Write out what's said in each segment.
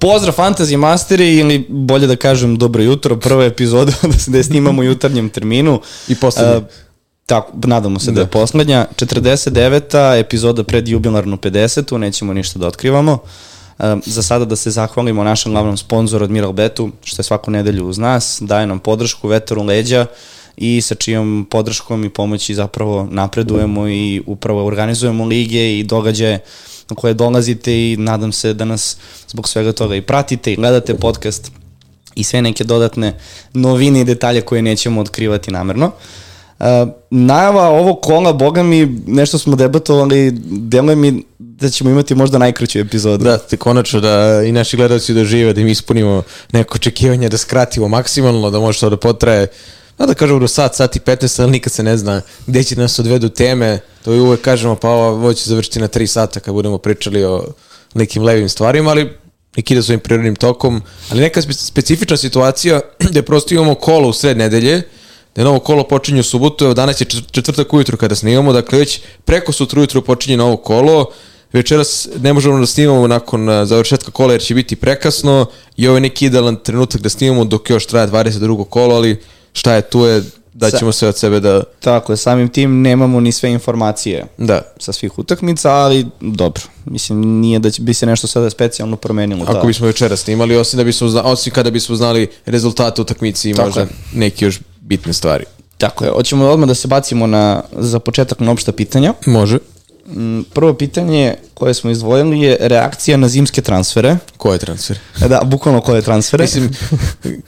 pozdrav Fantasy Masteri ili bolje da kažem dobro jutro, prva epizoda da se da snimamo u jutarnjem terminu. I poslednja. Uh, tako, nadamo se da, da je poslednja. 49. epizoda pred jubilarnu 50. Nećemo ništa da otkrivamo. Uh, za sada da se zahvalimo našem glavnom sponzoru Admiral Betu, što je svaku nedelju uz nas, daje nam podršku, veteru leđa i sa čijom podrškom i pomoći zapravo napredujemo i upravo organizujemo lige i događaje na koje dolazite i nadam se da nas zbog svega toga i pratite i gledate podcast i sve neke dodatne novine i detalje koje nećemo otkrivati namerno. Uh, najava ovog kola, boga mi, nešto smo debatovali, deluje mi da ćemo imati možda najkraću epizodu. Da, te konačno da i naši gledalci dožive, da im ispunimo neko očekivanje, da skratimo maksimalno, da može to da potraje da, da kažemo do sat, sat i 15, ali nikad se ne zna gde će nas odvedu teme. To i uvek kažemo, pa ovo, će završiti na 3 sata kad budemo pričali o nekim levim stvarima, ali neki ide svojim prirodnim tokom. Ali neka spe, specifična situacija gde prosto imamo kolo u sred nedelje, da je novo kolo počinje u subotu, evo danas je četvrtak ujutru kada snimamo, dakle već preko sutra ujutru počinje novo kolo, večeras ne možemo da snimamo nakon završetka kola jer će biti prekasno i ovo je neki idealan trenutak da snimamo dok još traje 22. kolo, ali šta je tu je da ćemo sve od sebe da... Tako je, samim tim nemamo ni sve informacije da. sa svih utakmica, ali dobro. Mislim, nije da će, bi se nešto sada specijalno promenilo. Ako da. bismo večera snimali, osim, da bismo, zna, osim kada bismo znali rezultate utakmici i Tako možda je. neke još bitne stvari. Tako je, hoćemo odmah da se bacimo na, za početak na opšta pitanja. Može. Mm, prvo pitanje koje smo izdvojili je reakcija na zimske transfere. Koje transfere? Da, bukvalno koje transfere. Mislim,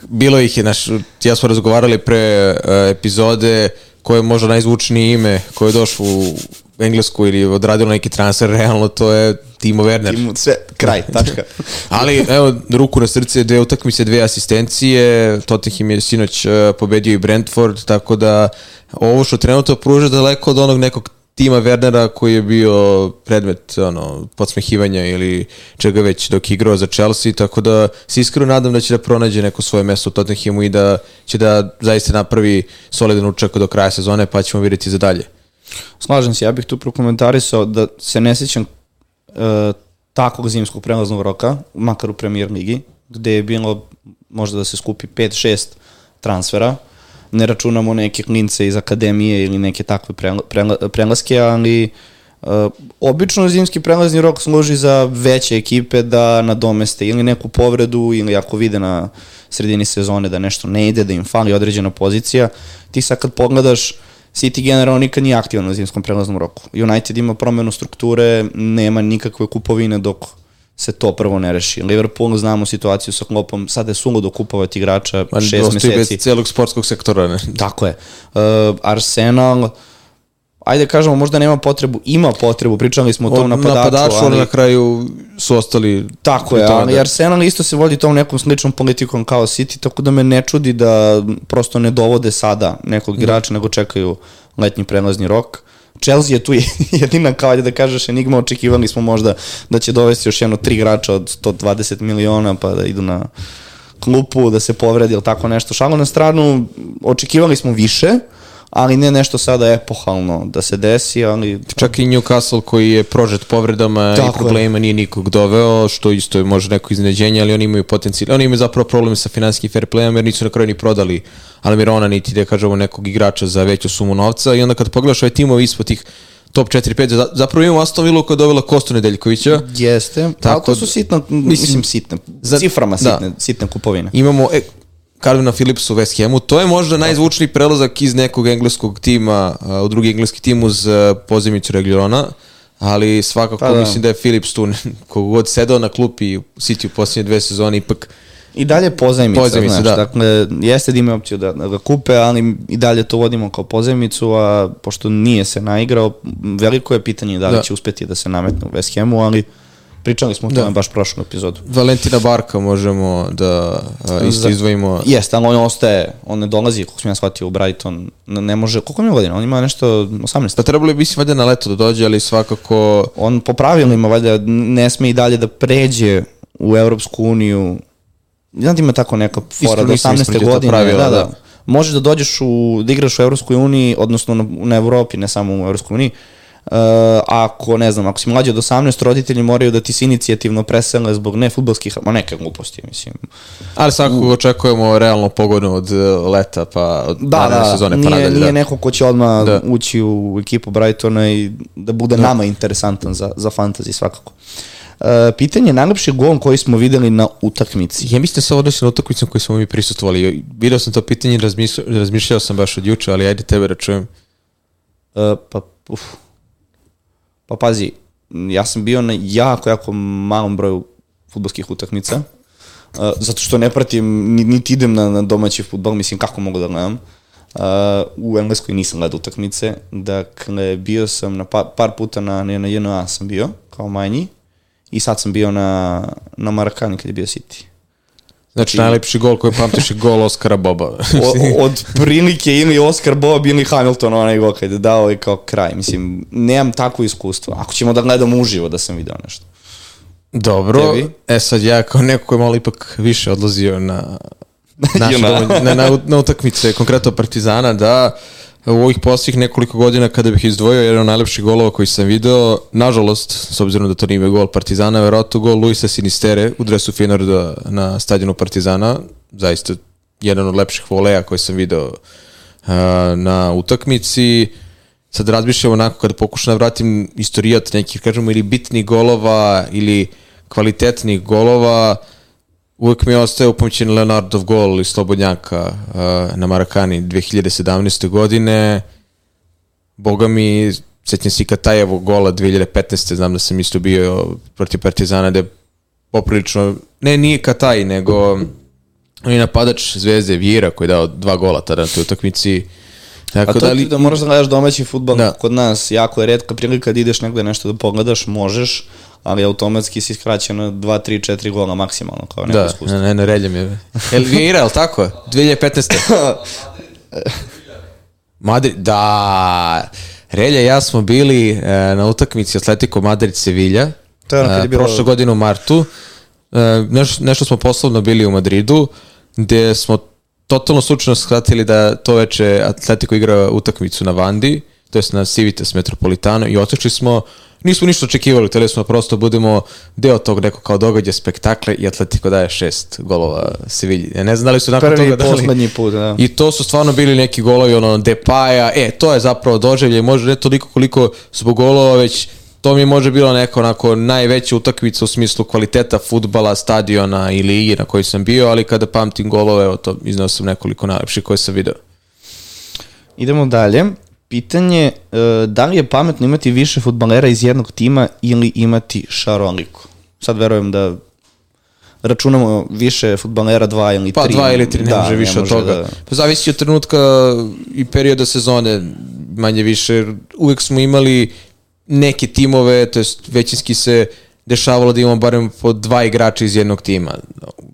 bilo ih je, naš, ja smo razgovarali pre uh, epizode koje je možda najzvučnije ime koje je došlo u Englesku ili odradilo neki transfer, realno to je Timo Werner. Timo, sve, kraj, tačka. Ali, evo, ruku na srce, dve utakmice, dve asistencije, Tottenham je sinoć uh, pobedio i Brentford, tako da ovo što trenutno pruža daleko od onog nekog tima Wernera koji je bio predmet ono, podsmehivanja ili čega već dok je igrao za Chelsea, tako da se iskreno nadam da će da pronađe neko svoje mesto u Tottenhamu i da će da zaista napravi solidan učak do kraja sezone, pa ćemo vidjeti za dalje. Slažem se, ja bih tu prokomentarisao da se ne sjećam uh, takvog zimskog prelaznog roka, makar u premier ligi, gde je bilo možda da se skupi 5-6 transfera, ne računamo neke klince iz akademije ili neke takve prelaske, ali uh, obično zimski prelazni rok služi za veće ekipe da nadomeste ili neku povredu ili ako vide na sredini sezone da nešto ne ide, da im fali određena pozicija. Ti sad kad pogledaš City generalno nikad nije aktivan u zimskom prelaznom roku. United ima promenu strukture, nema nikakve kupovine dok se to prvo ne reši. Liverpool znamo situaciju sa Klopom, sada je suludo kupovati igrača Man, šest meseci. bez celog sportskog sektora. Ne? Tako je. Uh, Arsenal, ajde kažemo, možda nema potrebu, ima potrebu, pričali smo o tom napadaču. Napadaču, ali na kraju su ostali... Tako je, ali da. Arsenal isto se vodi tom nekom sličnom politikom kao City, tako da me ne čudi da prosto ne dovode sada nekog igrača, da. nego čekaju letnji prelazni rok. Chelsea je tu jedina, kao da kažeš, enigma, očekivali smo možda da će dovesti još jedno tri igrača od 120 miliona, pa da idu na klupu, da se povredi ili tako nešto. Šalo na stranu, očekivali smo više, ali ne nešto sada epohalno da se desi, ali... Čak i Newcastle koji je prožet povredama Tako i problema je. nije nikog doveo, što isto je možda neko iznenađenje, ali oni imaju potencijal. Oni imaju zapravo problem sa finanskim fair playom jer nisu na kraju ni prodali Almirona niti da kažemo nekog igrača za veću sumu novca i onda kad pogledaš ovaj timove ispod tih top 4-5, zapravo imamo Aston Villa koja je dovela Kostu Nedeljkovića. Jeste, tako, ali to su sitne, mislim, mislim sitne, za, ciframa sitne, da. sitne kupovine. Imamo, e, Calvina Phillips u West Hamu. To je možda najzvučniji prelazak iz nekog engleskog tima u drugi engleski tim uz pozemicu Reglirona, ali svakako pa da. mislim da je Phillips tu kogod sedao na klupi u City u posljednje dve sezone ipak I dalje pozajmica, pozajmica znaš, da. dakle, jeste da ima opciju da, da ga kupe, ali i dalje to vodimo kao pozajmicu, a pošto nije se naigrao, veliko je pitanje da li da. će uspeti da se nametne u West Hamu, ali Pričali smo o tome da. baš prošlom epizodu. Valentina Barka možemo da a, isto izdvojimo. Jeste, ali on ostaje, on ne dolazi, kako sam ja shvatio, u Brighton. Ne može, koliko ima godina? On ima nešto 18. Pa trebalo bi se valjda na leto da dođe, ali svakako... On po pravilima valjda ne sme i dalje da pređe u Evropsku uniju. Znam ima tako neka fora do 18. godine. Pravila, da, da. da. Možeš da dođeš u, da igraš u Evropskoj uniji, odnosno na, na Evropi, ne samo u Evropskoj uniji, Uh, ako, ne znam, ako si mlađi od 18, roditelji moraju da ti se inicijativno presele zbog ne futbolskih, ma neke gluposti, mislim. Ali svakako očekujemo realno pogodnu od uh, leta, pa od Da, da, sezone, pa nije, nadalje, nije da. neko ko će odmah Da. ući u ekipu Brightona i da bude nama interesantan za, za fantasy svakako. Uh, pitanje je najlepši gol koji smo videli na utakmici. Ja mislim da se odnosi na utakmicu koju smo mi prisustvovali. Video sam to pitanje razmišljao, razmišljao sam baš od juče, ali ajde tebe da čujem. Uh, pa, uf. Pa pazi, ja sam bio na jako, jako malom broju futbolskih utakmica, uh, zato što ne pratim, ni- niti idem na, na domaći futbol, mislim kako mogu da gledam. Uh, u Engleskoj nisam gledao utakmice, dakle bio sam na par, par puta na, na JNA sam bio, kao manji, i sad sam bio na, na Marakani kad je bio City. Znači, najlepši gol koji pamtiš je gol Oskara Boba. O, od prilike ili Oscar Bob ili Hamilton onaj gol kad je dao i kao kraj. Mislim, nemam takvo iskustvo. Ako ćemo da gledamo uživo da sam video nešto. Dobro, Tebi? e sad ja kao neko koji je malo ipak više odlazio na, naše domanje- na, na, na utakmice, konkretno Partizana, da u ovih posljednjih nekoliko godina kada bih izdvojio jedan od najlepših golova koji sam video, nažalost, s obzirom da to nije gol Partizana, verovatno gol Luisa Sinistere u dresu Fenerda na stadionu Partizana, zaista jedan od lepših voleja koji sam video uh, na utakmici. Sad razmišljam onako kada pokušam da vratim istorijat nekih, kažemo, ili bitnih golova ili kvalitetnih golova, uvek mi ostaje upamćen Leonardov gol iz Slobodnjaka uh, na Marakani 2017. godine. Boga mi, sećam se i Katajevog gola 2015. Znam da sam isto bio protiv Partizana da je poprilično, ne nije Kataj, nego on je napadač Zvezde Vira koji je dao dva gola tada na toj utakmici. Tako A to da, da, li, da moraš da gledaš domaći futbol Da. kod nas. Jako je redka prilika da ideš negde nešto da pogledaš, možeš, ali automatski si skraćen na 2, 3, 4 gola maksimalno kao neko da, iskustvo. ne, ne, reljem je. El Vira, je li tako? 2015. Madrid, da. Relja i ja smo bili e, na utakmici Atletico Madrid Sevilla. To je ono kad je e, bilo- Prošle godine u martu. E, neš, nešto smo poslovno bili u Madridu, gde smo totalno slučajno shvatili da to veče Atletico igra utakmicu na Vandi, to jest na Civitas Metropolitano i otišli smo, nismo ništa očekivali, hteli smo prosto budemo deo tog nekog kao događaja spektakle i Atletico daje šest golova Sevilji. Ja ne znam da li su nakon Prvi toga dali... poslednji put, da. I to su stvarno bili neki golovi ono Depaja, e, to je zapravo doživlje, može ne toliko koliko zbog golova, već to mi može bilo neko onako najveća utakmica u smislu kvaliteta futbala, stadiona i ligi na kojoj sam bio, ali kada pamtim golove, evo to iznao sam nekoliko najlepših koje sam video. Idemo dalje. Pitanje, e, da li je pametno imati više futbalera iz jednog tima ili imati šaroliko? Sad verujem da računamo više futbalera, dva ili Pa tri. dva ili tri, ne Da, može više od toga. Da... Pa zavisi od trenutka i perioda sezone, manje više. Uvek smo imali neke timove, to jest većinski se dešavalo da imamo barem po dva igrača iz jednog tima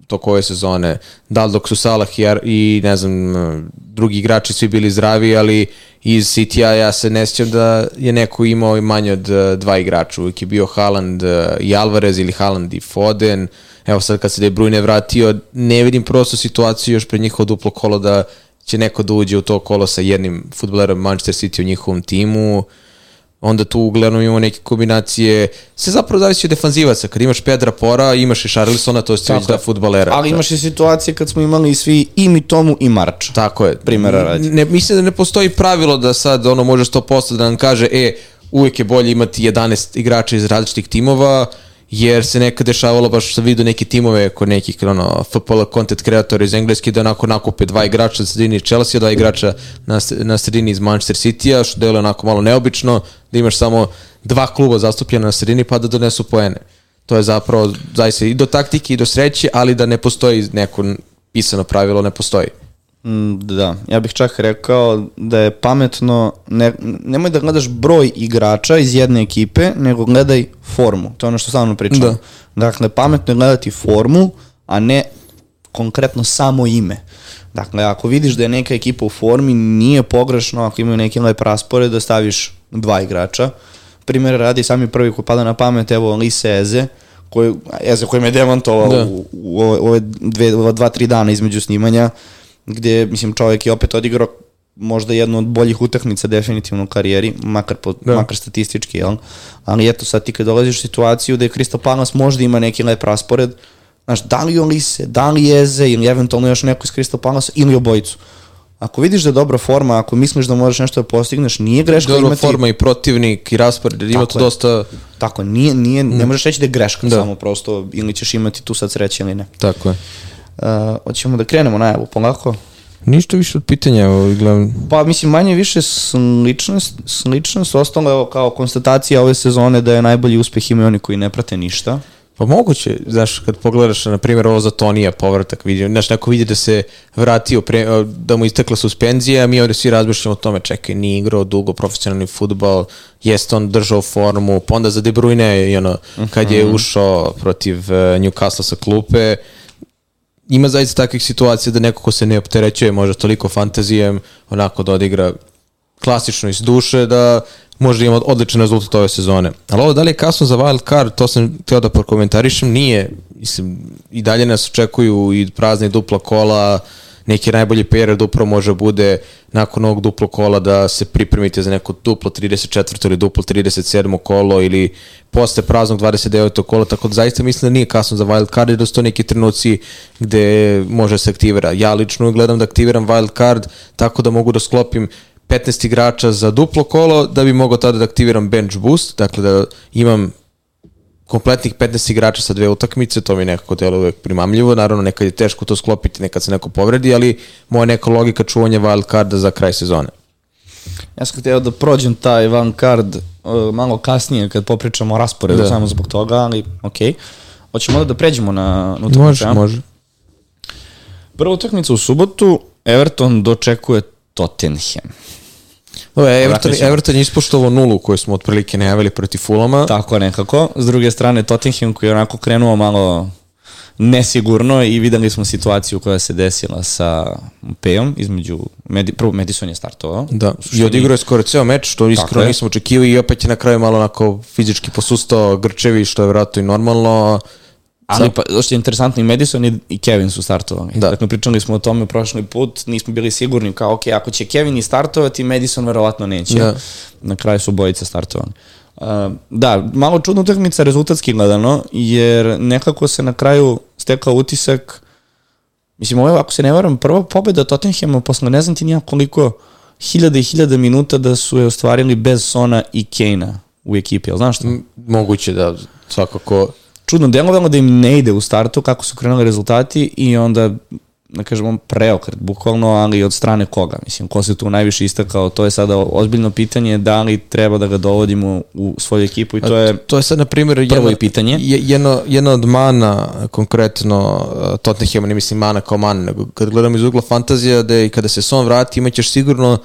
toko ove sezone. Da li dok su Salah i, i ne znam, drugi igrači svi bili zdravi, ali iz City-a ja se ne sjećam da je neko imao i manje od eh, dva igrača. Uvijek je bio Haaland eh, i Alvarez ili Haaland i Foden. Evo sad kad se De Bruyne vratio, ne vidim prosto situaciju još pred njihovo duplo kolo da će neko da uđe u to kolo sa jednim futbolerom Manchester City u njihovom timu onda tu uglavnom imamo neke kombinacije, sve zapravo zavisi od defanzivaca, kad imaš Pedra Pora, imaš i Charlisona, to ste već da je. futbalera. Ali imaš i situacije kad smo imali svi i Mitomu i Marča. Tako je. Primera radi. Ne, mislim da ne postoji pravilo da sad ono može 100% da nam kaže, e, uvijek je bolje imati 11 igrača iz različitih timova, jer se nekad dešavalo baš sam vidio neke timove kod nekih ono, FPL content kreatora iz Engleske da onako nakupe dva igrača na sredini Chelsea, dva igrača na, na sredini iz Manchester City-a, što deluje onako malo neobično, da imaš samo dva kluba zastupljena na sredini pa da donesu poene. To je zapravo zaista i do taktike i do sreće, ali da ne postoji neko pisano pravilo, ne postoji. Mm, Da, ja bih čak rekao da je pametno, ne, nemoj da gledaš broj igrača iz jedne ekipe, nego gledaj formu. To je ono što stalno pričam. Da. Dakle, pametno je gledati formu, a ne konkretno samo ime. Dakle, ako vidiš da je neka ekipa u formi, nije pogrešno ako imaju neki lep raspored da staviš dva igrača. Primjer radi sami prvi koji pada na pamet, evo Lise Eze, koji, Eze koji me demantovao Da. u, u ove, ove dve, ova dva, tri dana između snimanja, gde, mislim, čovjek je opet odigrao možda jedna od boljih utakmica definitivno u karijeri, makar, po, Da. makar statistički, jel? Ali eto, sad ti kad dolaziš u situaciju da je Crystal Palace možda ima neki lep raspored, znaš, da li Olise, da li Jeze ili eventualno još neko iz Crystal Palace ili obojicu. Ako vidiš da je dobra forma, ako misliš da možeš nešto da postigneš, nije greška Dobra imati... forma i protivnik i raspored, ima tu je. dosta... Tako, nije, nije, ne možeš reći da je greška, Da. samo prosto, ili ćeš imati tu sad sreće ili ne. Tako je. Uh, hoćemo da krenemo najavu polako. Ništa više od pitanja, evo, gledam. Pa mislim manje više sličnost, sličnost ostalo evo, kao konstatacija ove sezone da je najbolji uspeh imaju oni koji ne prate ništa. Pa moguće, znaš, kad pogledaš, na primjer, ovo za Tonija povratak, vidi, znaš, neko vidi da se vratio, pre, da mu istekla suspenzija, mi ovdje svi razmišljamo o tome, čekaj, nije igrao dugo profesionalni futbol, jeste on držao formu, pa onda za De Bruyne, i ono, kad je ušao protiv uh, Newcastle sa klupe, ima zaista takvih situacija da neko ko se ne opterećuje možda toliko fantazijem, onako da odigra klasično iz duše, da može imati odličan rezultat ove sezone. Ali ovo da li je kasno za wild card, to sam htio da prokomentarišem, nije. Mislim, i dalje nas očekuju i prazne dupla kola, neki najbolji period upravo može bude nakon ovog duplo kola da se pripremite za neko duplo 34. ili duplo 37. kolo ili posle praznog 29. kola, tako da zaista mislim da nije kasno za wild card i da su to neki trenuci gde može se aktivira. Ja lično gledam da aktiviram wild card tako da mogu da sklopim 15 igrača za duplo kolo da bi mogao tada da aktiviram bench boost, dakle da imam kompletnih 15 igrača sa dve utakmice, to mi nekako deluje uvek primamljivo, naravno nekad je teško to sklopiti, nekad se neko povredi, ali moja neka logika čuvanja wild carda za kraj sezone. Ja sam htio da prođem taj van card uh, malo kasnije kad popričamo o rasporedu, Da. samo zbog toga, ali okej. Hoćemo da pređemo na, na utakmicu, Može, ja? može. Prva utakmica u subotu, Everton dočekuje Tottenham. Ovo, Everton, Vratit ćemo. Everton je ispoštovao nulu koju smo otprilike najavili protiv Fulama. Tako nekako. S druge strane, Tottenham koji je onako krenuo malo nesigurno i videli smo situaciju koja se desila sa Pejom između, Medi, prvo Madison je startovao. Da, i odigrao je skoro ceo meč, što iskreno nismo očekivali i opet je na kraju malo onako fizički posustao Grčevi, što je vratno i normalno. Ali pa, što je interesantno, i Madison i, i Kevin su startovali. Da. Dakle, pričali smo o tome prošli put, nismo bili sigurni kao, ok, ako će Kevin i startovati, Madison verovatno neće. Da. Na kraju su bojice startovali. Uh, da, malo čudna utakmica rezultatski gledano, jer nekako se na kraju stekao utisak, mislim, ovo je, ako se ne varam, prva pobjeda Tottenhama posle ne znam ti nijak koliko hiljada i hiljada minuta da su je ostvarili bez Sona i Kejna u ekipi, jel znaš što? M, Moguće da svakako čudno delovalo da im ne ide u startu kako su krenuli rezultati i onda da kažemo preokret bukvalno, ali od strane koga? Mislim, ko se tu najviše istakao, to je sada ozbiljno pitanje da li treba da ga dovodimo u svoju ekipu i to je To je sad, na primjer, prvo jedno, i pitanje. je- jedno, jedna od mana, konkretno uh, Tottenhama, ne mislim mana kao mana, nego kad gledam iz ugla fantazija, da i kada se Son vrati, imaćeš sigurno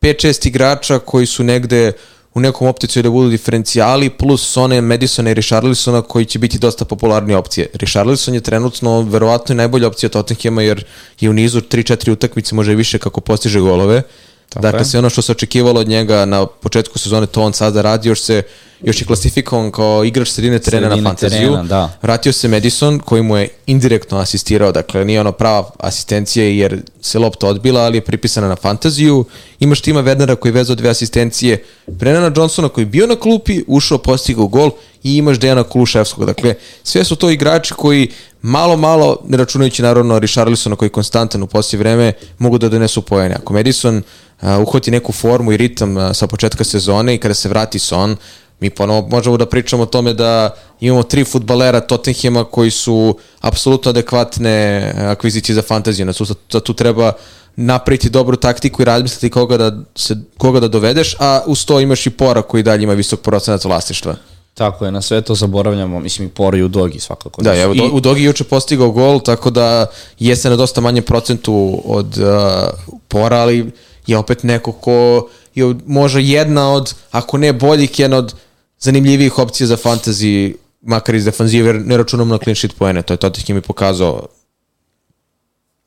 5-6 igrača koji su negde u nekom opticiju da budu diferencijali, plus Sone, Madisona i Richarlisona koji će biti dosta popularnije opcije. Richarlison je trenutno verovatno i najbolja opcija Tottenhama jer je u nizu 3-4 utakmice, može više kako postiže golove. Tako dakle, je. sve ono što se očekivalo od njega na početku sezone, to on sada radi, još se još je klasifikovan kao igrač sredine terena Sredine na fantaziju. terena, da. Vratio se Madison koji mu je indirektno asistirao, dakle nije ono prava asistencija jer se lopta odbila, ali je pripisana na fantaziju. Imaš Tima Wernera koji je vezao dve asistencije, Brenana Johnsona koji je bio na klupi, ušao, postigao gol i imaš Dejana Kuluševskog. Dakle, sve su to igrači koji malo, malo, ne računajući naravno Richarlisona koji je konstantan u poslije vreme, mogu da donesu pojene. Ako Madison uh, uhvati neku formu i ritam uh, sa početka sezone i kada se vrati Son, mi ponovo možemo da pričamo o tome da imamo tri futbalera Tottenhema koji su apsolutno adekvatne akvizicije za fantaziju. Znači, da tu treba napraviti dobru taktiku i razmisliti koga da, se, koga da dovedeš, a uz to imaš i Pora koji dalje ima visok procenat vlasništva. Tako je, na sve to zaboravljamo, mislim i Poro i u Dogi svakako. Da, evo, I- u Dogi juče postigao gol, tako da jeste na dosta manjem procentu od uh, Pora, ali je opet neko ko je možda jedna od, ako ne boljih, jedna od zanimljivijih opcija za fantasy, makar iz defanzive, jer ne računamo na clean sheet poene, to je Tottenham i pokazao.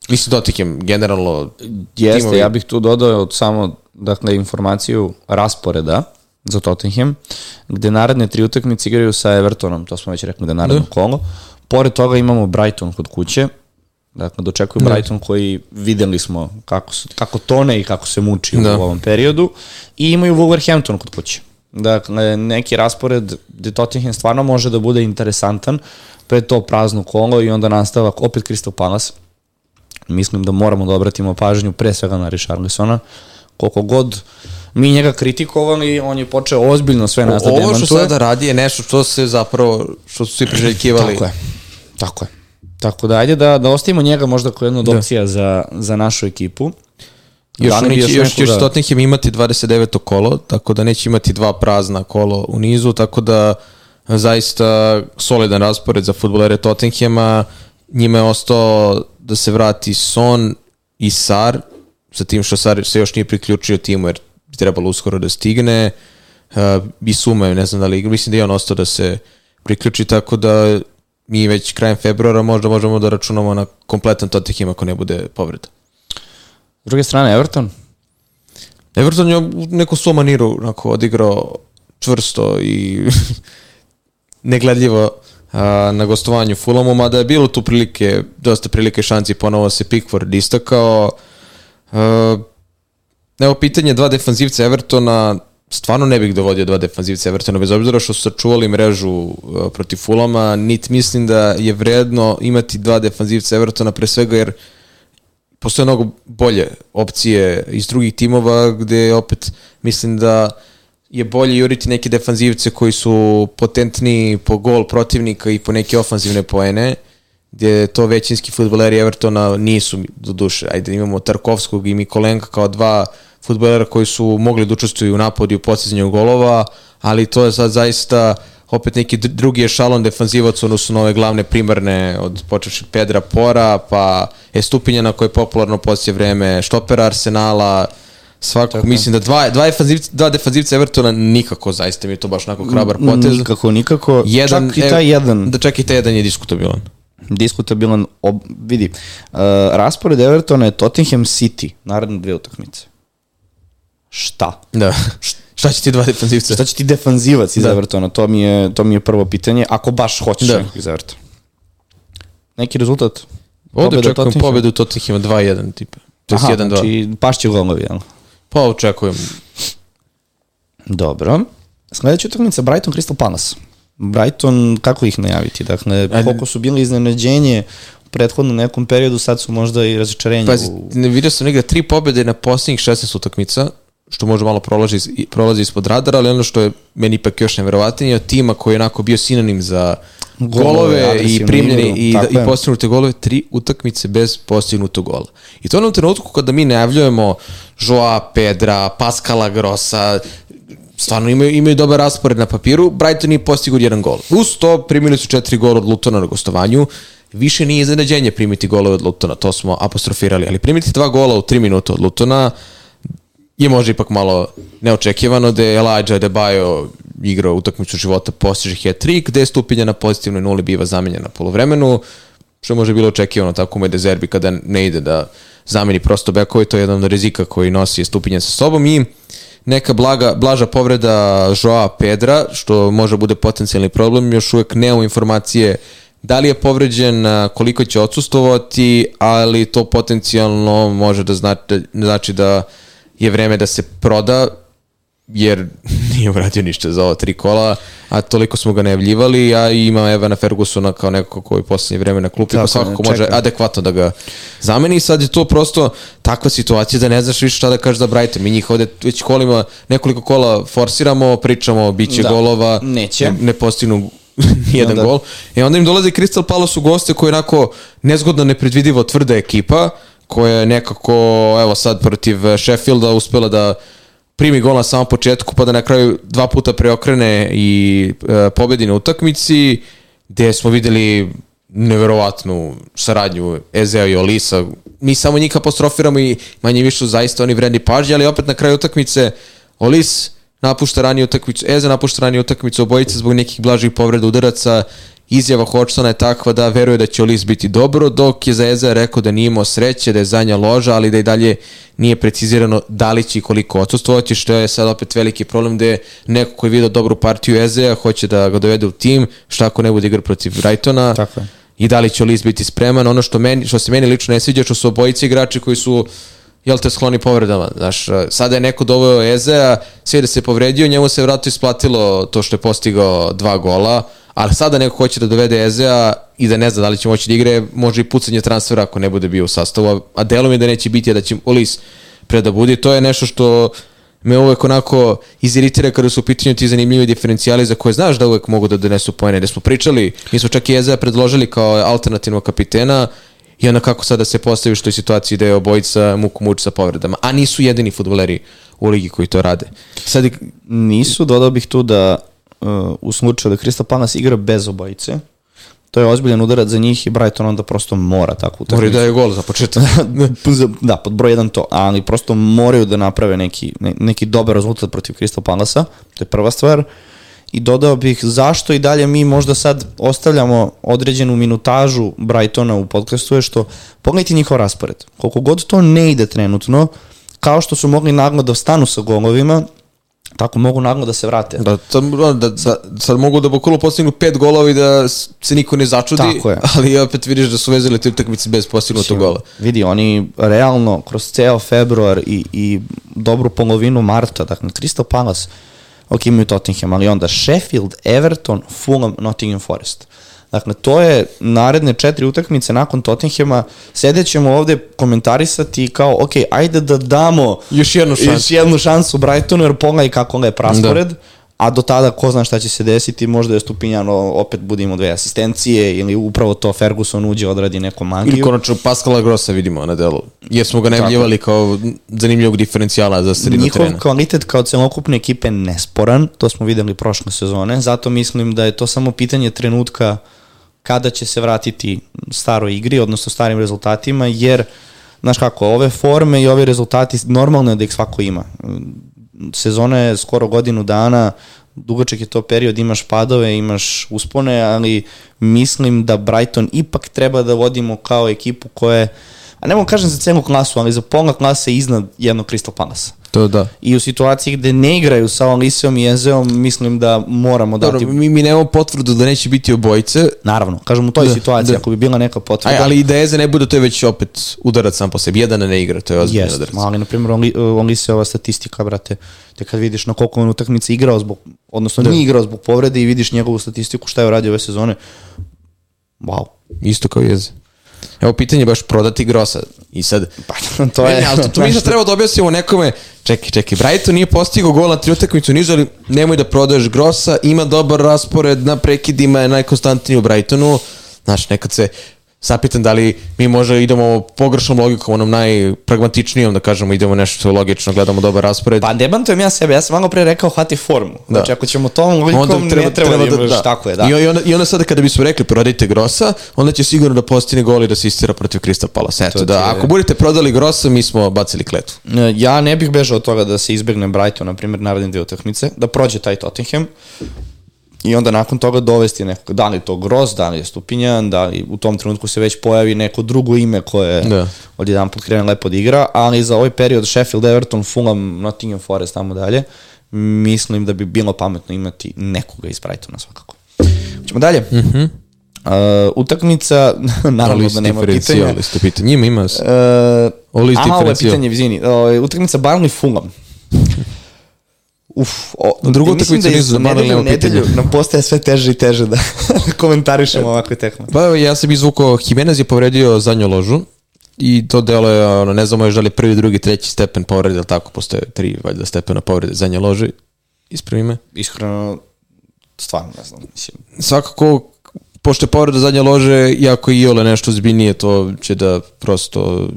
Mislim, Tottenham, generalno, Jeste, timovi- ja bih tu dodao od samo dakle, informaciju rasporeda za Tottenham, gde naredne tri utakmice igraju sa Evertonom, to smo već rekli da je naredno kolo. Pored toga imamo Brighton kod kuće, Dakle, dočekuju Brighton koji videli smo kako, su, kako tone i kako se muči da. u ovom periodu i imaju Wolverhampton kod kuće. Dakle, neki raspored gde Tottenham stvarno može da bude interesantan, pa je to prazno kolo i onda nastavak opet Crystal Palace. Mislim da moramo da obratimo pažnju pre svega na Richarlisona. Koliko god mi njega kritikovali, on je počeo ozbiljno sve nas da demantuje. Ovo što sada radi je nešto što se zapravo, što su svi priželjkivali. Tako je, tako je. Tako da ajde da, da ostavimo njega možda kao jednu od da. opcija za, za našu ekipu. Još, da neće, još, još da... Tottenham imati 29. kolo, tako da neće imati dva prazna kolo u nizu, tako da zaista solidan raspored za futbolere Tottenhama. Njima je ostao da se vrati Son i Sar, sa tim što Sar se još nije priključio timu jer bi trebalo uskoro da stigne. Uh, I Suma, ne znam da li, mislim da je on ostao da se priključi, tako da mi već krajem februara možda možemo da računamo na kompletan Tottenham ako ne bude povreda. S druge strane, Everton? Everton je u neku svom maniru onako, odigrao čvrsto i negledljivo a, na gostovanju Fulamu, mada je bilo tu prilike, dosta prilike šanci, ponovo se Pickford istakao. A, evo pitanje dva defanzivca Evertona, stvarno ne bih dovodio dva defanzivca Evertona, bez obzira što su sačuvali mrežu uh, protiv Fulama, nit mislim da je vredno imati dva defanzivca Evertona, pre svega jer postoje mnogo bolje opcije iz drugih timova, gde opet mislim da je bolje juriti neke defanzivce koji su potentni po gol protivnika i po neke ofanzivne poene, gde to većinski futboleri Evertona nisu do duše. Ajde, imamo Tarkovskog i Mikolenka kao dva futbolera koji su mogli da učestvuju u napadu i u postizanju golova, ali to je sad zaista opet neki drugi ešalon defanzivac odnosno nove glavne primarne od počeši Pedra Pora, pa Estupinjana koji je popularno poslije vreme, štopera Arsenala, svakako Tako. mislim da dva, dva, defanzivca, dva defanzivca Evertona nikako zaista mi je to baš onako hrabar potez. Nikako, nikako. Jedan, čak i taj jedan. Da čak i taj jedan je diskutabilan. Diskutabilan, ob, vidi, uh, raspored Evertona je Tottenham City, naredne dve utakmice šta? Da. Šta će ti dva defanzivca? Šta će ti defanzivac iz da. Evertona? To mi, je, to mi je prvo pitanje, ako baš hoćeš da. nekog iz Evertona. Neki rezultat? Ovde očekujem pobedu Tottenham 2-1 tipa. To je 1-2. Znači pašće golovi, jel? Pa očekujem. Dobro. Sledeća utakmica Brighton Crystal Palace. Brighton, kako ih najaviti? Dakle, koliko su bili iznenađenje u prethodnom nekom periodu, sad su možda i razočarenje. Pazi, u... vidio sam negde tri pobede na posljednjih 16 utakmica, što može malo prolazi, prolazi ispod radara, ali ono što je meni ipak još neverovatnije, od tima koji je onako bio sinonim za golove, golove i primljeni i, da, i postignute golove, tri utakmice bez postignutog gola. I to je onom trenutku kada mi najavljujemo Joa Pedra, Pascala Grossa, stvarno imaju, imaju dobar raspored na papiru, Brighton nije postigao jedan gol. Uz to primili su četiri gola od Lutona na gostovanju, više nije iznenađenje primiti golove od Lutona, to smo apostrofirali, ali primiti dva gola u tri minuta od Lutona, je možda ipak malo neočekivano da je Elijah Adebayo igrao utakmicu života postiže hat-trick, gde je stupinja na pozitivnoj nuli biva zamenjena na polovremenu, što možda bilo očekivano tako u Medezerbi kada ne ide da zameni prosto bekove, to je jedan od rizika koji nosi stupinja sa sobom. I neka blaga, blaža povreda Joa Pedra, što može bude potencijalni problem, još uvek nemamo informacije da li je povređen, koliko će odsustovati, ali to potencijalno može da znači, znači da je vreme da se proda, jer nije uradio ništa za ova tri kola, a toliko smo ga najavljivali, a ima Evana Fergusona kao neko koji poslednje vreme na klupi, pa svakako može adekvatno da ga zameni. Sad je to prosto takva situacija da ne znaš više šta da kažeš za Brighton. Mi njih ovde već kolima, nekoliko kola forsiramo, pričamo, bit će da. golova, Neće. ne, ne postignu nijedan da. gol. E onda im dolazi Crystal Palace u goste koji je onako nezgodno nepredvidivo tvrda ekipa, koja je nekako, evo sad protiv Sheffielda uspela da primi gol na samom početku, pa da na kraju dva puta preokrene i e, pobedi na utakmici, gde smo videli neverovatnu saradnju Ezea i Olisa. Mi samo njih apostrofiramo i manje više zaista oni vredni pažnje, ali opet na kraju utakmice Olis napušta raniju utakmicu, Eze napušta raniju utakmicu, obojice zbog nekih blažih povreda udaraca Izjava Hodgsona je takva da veruje da će Olis biti dobro, dok je za Eza rekao da nije imao sreće, da je zanja loža, ali da i dalje nije precizirano da li će i koliko odsustvovaće, što je sad opet veliki problem da je neko koji je vidio dobru partiju Ezea, hoće da ga dovede u tim, šta ako ne bude igra protiv Brightona. Tako je. i da li će Olis biti spreman. Ono što, meni, što se meni lično ne sviđa, što su obojice igrači koji su jel te skloni povredama. Znaš, sada je neko doveo Ezea, sve da se povredio, njemu se vratno isplatilo to što je postigao dva gola, ali sada neko hoće da dovede Ezea i da ne zna da li će moći da igre, može i pucanje transfera ako ne bude bio u sastavu, a delom je da neće biti, a da će Olis pre da bude. To je nešto što me uvek onako iziritira kada su u pitanju ti zanimljivi diferencijali za koje znaš da uvek mogu da donesu pojene. Gde smo pričali, mi smo čak i Ezea predložili kao alternativnog kapitena i onda kako sada se postavi što je situaciji da je obojica muku muči sa povredama. A nisu jedini futboleri u ligi koji to rade. Sad, nisu, dodao bih tu da uh, u slučaju da Crystal Palace igra bez obojice, to je ozbiljan udarac za njih i Brighton onda prosto mora tako Mora da je gol za početak. da, pod broj jedan to, ali prosto moraju da naprave neki, ne, neki dobar rezultat protiv Crystal Palasa, to je prva stvar. I dodao bih zašto i dalje mi možda sad ostavljamo određenu minutažu Brightona u podcastu je što pogledajte njihov raspored. Koliko god to ne ide trenutno, kao što su mogli naglo da stanu sa golovima, tako mogu naglo da se vrate. Da, da, da, da sad mogu da bukvalno postignu pet golova i da se niko ne začudi, Tako je. ali opet vidiš da su vezali te utakmice bez postignutog gola. Vidi, oni realno kroz ceo februar i, i dobru polovinu marta, dakle, Crystal Palace, ok, imaju Tottenham, ali onda Sheffield, Everton, Fulham, Nottingham Forest. Dakle, to je naredne četiri utakmice nakon Tottenhama. Sedećemo ovde komentarisati kao, ok, ajde da damo Još jednu šansu. još jednu šansu Brightonu, jer pogledaj kako je praspored. Da. A do tada ko zna šta će se desiti, možda je Stupinjano opet budimo dve asistencije ili upravo to Ferguson uđe odradi neku magiju. Ili konačno Pascala Grossa vidimo na delu, jer smo ga najavljivali kao zanimljivog diferencijala za sredinu Njihov terena. kvalitet kao celokupne ekipe nesporan, to smo videli prošle sezone, zato mislim da je to samo pitanje trenutka kada će se vratiti staroj igri, odnosno starim rezultatima, jer, znaš kako, ove forme i ove rezultati, normalno je da ih svako ima. Sezona je skoro godinu dana, dugačak je to period, imaš padove, imaš uspone, ali mislim da Brighton ipak treba da vodimo kao ekipu koja je, a ne mogu kažem za cenu klasu, ali za pola klase iznad jednog Crystal Palace. To da. I u situaciji gde ne igraju sa Alisijom i Ezeom, mislim da moramo Dobro, dati... mi, mi nemamo potvrdu da neće biti obojice, Naravno, kažem u toj Da, situaciji, da. ako bi bila neka potvrda... Aj, ali i da Eze ne bude, to je već opet udarac sam po sebi. Jedan ne igra, to je ozbiljno Jest, udarac. ali na primjer on, on lise ova statistika, brate, te kad vidiš na koliko on utakmice igrao zbog, odnosno Da. nije igrao zbog povrede i vidiš njegovu statistiku šta je uradio ove sezone, wow. Isto kao Eze. Evo pitanje je baš prodati Grosa. I sad, Pa, to je... Ne, ali to, to mi sad treba da objasnimo nekome, čekaj, čekaj, Brighton nije postigao gol na tri utakmicu nizu, ali nemoj da prodaješ Grosa, ima dobar raspored na prekidima, je najkonstantniji u Brightonu, znaš, nekad se sapitam da li mi možda idemo pogrešnom logikom, onom najpragmatičnijom, da kažemo, idemo nešto što je logično, gledamo dobar raspored. Pa debantujem ja sebe, ja sam malo pre rekao hvati formu. Da. Znači ako ćemo tom logikom, ne treba, treba da imaš, tako je, da. I, onda, I onda sada kada bismo rekli prodajte Grosa, onda će sigurno da postigne gol i da se istira protiv Crystal Palace. Eto, To da, je- ako budete prodali Grosa, mi smo bacili kletvu. E, Ja ne bih bežao od toga da se izbegne Brighton, na primjer, naredne dve utakmice, da prođe taj Tottenham i onda nakon toga dovesti nekog, da li to Gross, da li je Stupinjan, da li u tom trenutku se već pojavi neko drugo ime koje Da. od jedan put krene lepo da igra, ali za ovaj period Sheffield, Everton, Fulham, Nottingham Forest, tamo dalje, mislim da bi bilo pametno imati nekoga iz Brightona svakako. Ćemo dalje. Mm -hmm. uh, utakmica, naravno da nema pitanja. Isto pitanje. Njima ima... Uh, Uh, Ovo je aha, ovo je diferencijal. pitanje, izvini. Uh, utakmica Burnley Fulham. Uf, o, Drugu utakmicu da iz nizu za Burnley nedelju u nema pitanja. nedelju nam postaje sve teže i teže da komentarišemo ovakve tekme. Pa evo, ja sam izvukao, Jimenez je povredio zadnju ložu i to delo je, ono, ne znamo još da li prvi, drugi, treći stepen povrede, ili tako, postoje tri valjda stepena povrede zadnje lože, ispravi me. Iskreno, stvarno ne znam, mislim. Svakako, pošto je povreda zadnje lože, iako i ole nešto zbiljnije, to će da prosto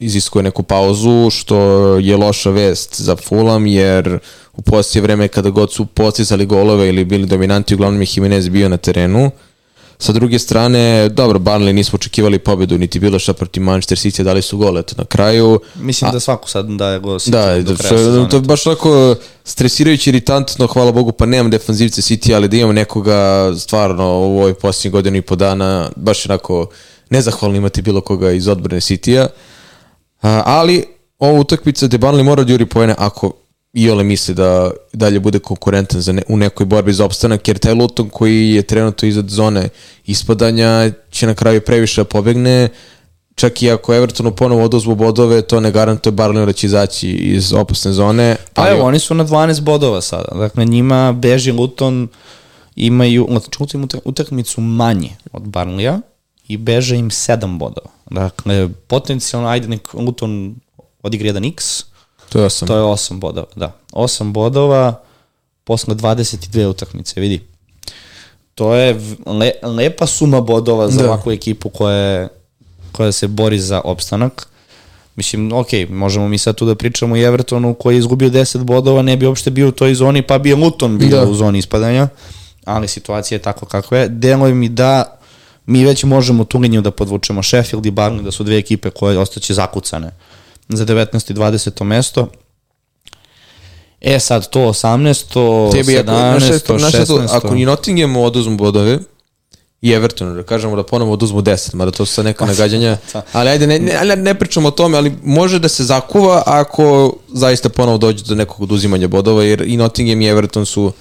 iziskuje neku pauzu, što je loša vest za Fulham, jer u poslije vreme kada god su postizali golove ili bili dominanti, uglavnom je Jimenez bio na terenu. Sa druge strane, dobro, Barnley nismo očekivali pobedu, niti bilo šta protiv Manchester City, dali su gol, eto, na kraju. Mislim da svako sad daje go City Da, do da, kraja to, sezone. to je baš tako stresirajuće, iritantno, hvala Bogu, pa nemam defanzivce City, ali da imam nekoga stvarno u ovoj posljednjih godinu i po dana, baš onako nezahvalno imati bilo koga iz odbrane City-a. A, ali ova utakmica gde Burnley mora da juri pojene ako i ole misli da dalje bude konkurentan za ne, u nekoj borbi za opstanak, jer taj Luton koji je trenutno iznad zone ispadanja će na kraju previše da pobegne, čak i ako Evertonu ponovo oduzmu bodove, to ne garantuje Barlinu da će izaći iz opasne zone. Pa ali... evo, oni su na 12 bodova sada. Dakle, njima beži Luton, imaju, znači, utakmicu manje od Barnlija i beže im 7 bodova. Dakle, potencijalno, ajde nek Luton odigre 1x, To je 8. To je 8 bodova, da. 8 bodova posle 22 utakmice, vidi. To je le, lepa suma bodova za da. ovakvu ekipu koja, je, koja se bori za opstanak. Mislim, ok, možemo mi sad tu da pričamo i Evertonu koji je izgubio 10 bodova, ne bi uopšte bio u toj zoni, pa bi Luton bio da. u zoni ispadanja, ali situacija je tako kako je. Deluje mi da mi već možemo tu liniju da podvučemo Sheffield i Barney, da su dve ekipe koje ostaće zakucane za 19. i 20. mesto. E sad to 18, to Tebi, 17, to 16. Ako ni Nottingham oduzmu bodove, i Everton, da kažemo da ponovo oduzmu 10, mada to su sad neka pa, nagađanja, ali ajde, ne, ne, ne pričamo o tome, ali može da se zakuva ako zaista ponovo dođe do nekog oduzimanja bodova, jer i Nottingham i Everton su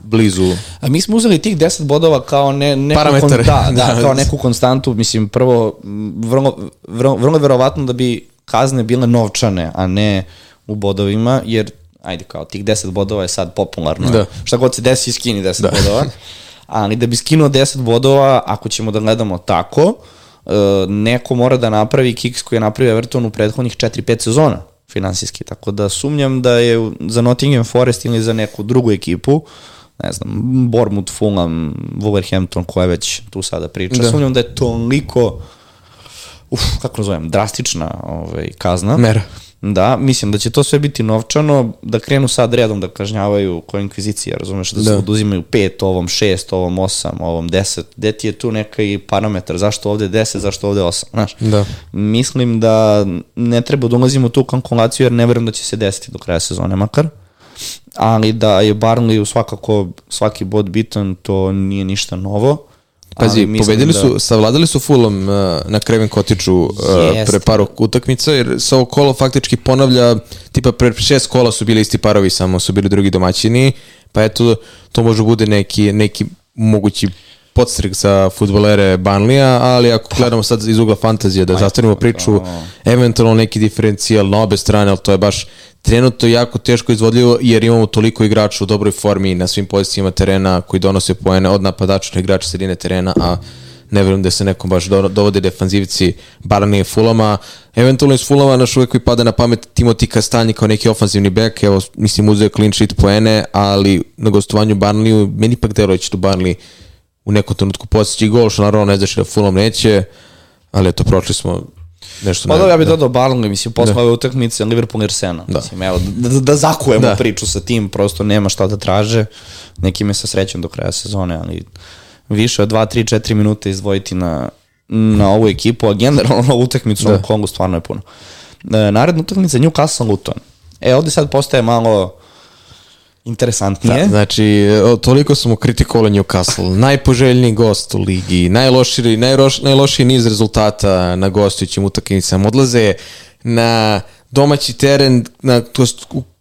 blizu. A mi smo uzeli tih 10 bodova kao ne, neku Parametar. Kon, da, da, kao neku konstantu, mislim, prvo, vrlo, vrlo, vrlo verovatno da bi kazne bile novčane, a ne u bodovima, jer ajde kao tih 10 bodova je sad popularno. Da. Šta god se desi, skini 10 da. bodova. Ali da bi skinuo 10 bodova, ako ćemo da gledamo tako, e, neko mora da napravi kiks koji je napravio Everton u prethodnih 4-5 sezona finansijski. Tako da sumnjam da je za Nottingham Forest ili za neku drugu ekipu, ne znam, Bournemouth, Fulham, Wolverhampton, koja već tu sada priča, da. sumnjam da je toliko uf, kako nazovem, drastična ovaj, kazna. Mera. Da, mislim da će to sve biti novčano, da krenu sad redom da kažnjavaju ko inkvizicija, razumeš, da, da. se oduzimaju pet, ovom šest, ovom osam, ovom deset, gde ti je tu neki parametar, zašto ovde deset, zašto ovde osam, znaš. Da. Mislim da ne treba da ulazimo tu kalkulaciju, jer ne verujem da će se desiti do kraja sezone makar, ali da je Barnley svakako svaki bod bitan, to nije ništa novo Pazi, pobedili da... su, savladali su Fulham uh, na Kreven Kotiču uh, pre paru utakmica, jer se ovo kolo faktički ponavlja, tipa pre šest kola su bili isti parovi, samo su bili drugi domaćini, pa eto, to može bude neki, neki mogući podstrik za futbolere Banlija, ali ako gledamo sad iz ugla fantazije da zastavimo priču, eventualno neki diferencijal na obe strane, ali to je baš trenutno jako teško izvodljivo jer imamo toliko igrača u dobroj formi na svim pozicijama terena koji donose poene od napadača na igrača sredine terena, a ne verujem da se nekom baš dovode defanzivci Barney i Fulama. Eventualno iz Fulama naš uvek koji pada na pamet Timoti Kastanji kao neki ofanzivni bek, evo mislim uzeo clean sheet poene, ali na gostovanju Barneyu, meni pak deluje će tu Barney u nekom trenutku postići gol, što naravno ne znači da Fulham neće, ali eto, prošli smo nešto. Pa da, ja bih da. dodao Barnley, mislim, posle da. ove utakmice Liverpool i Arsena. Da. Mislim, evo, da, da, da zakujemo da. priču sa tim, prosto nema šta da traže. Neki me sa srećom do kraja sezone, ali više od 2, 3, 4 minuta izdvojiti na, na ovu ekipu, a generalno na utakmicu da. u Kongu stvarno je puno. E, naredna utakmica je Newcastle Luton. E, ovde sad postaje malo interesantnije. Da, znači, toliko smo kritikovali Newcastle. Najpoželjniji gost u ligi, najlošiji, najloš, najlošiji niz rezultata na gostujućim utakmicama. Odlaze na domaći teren, na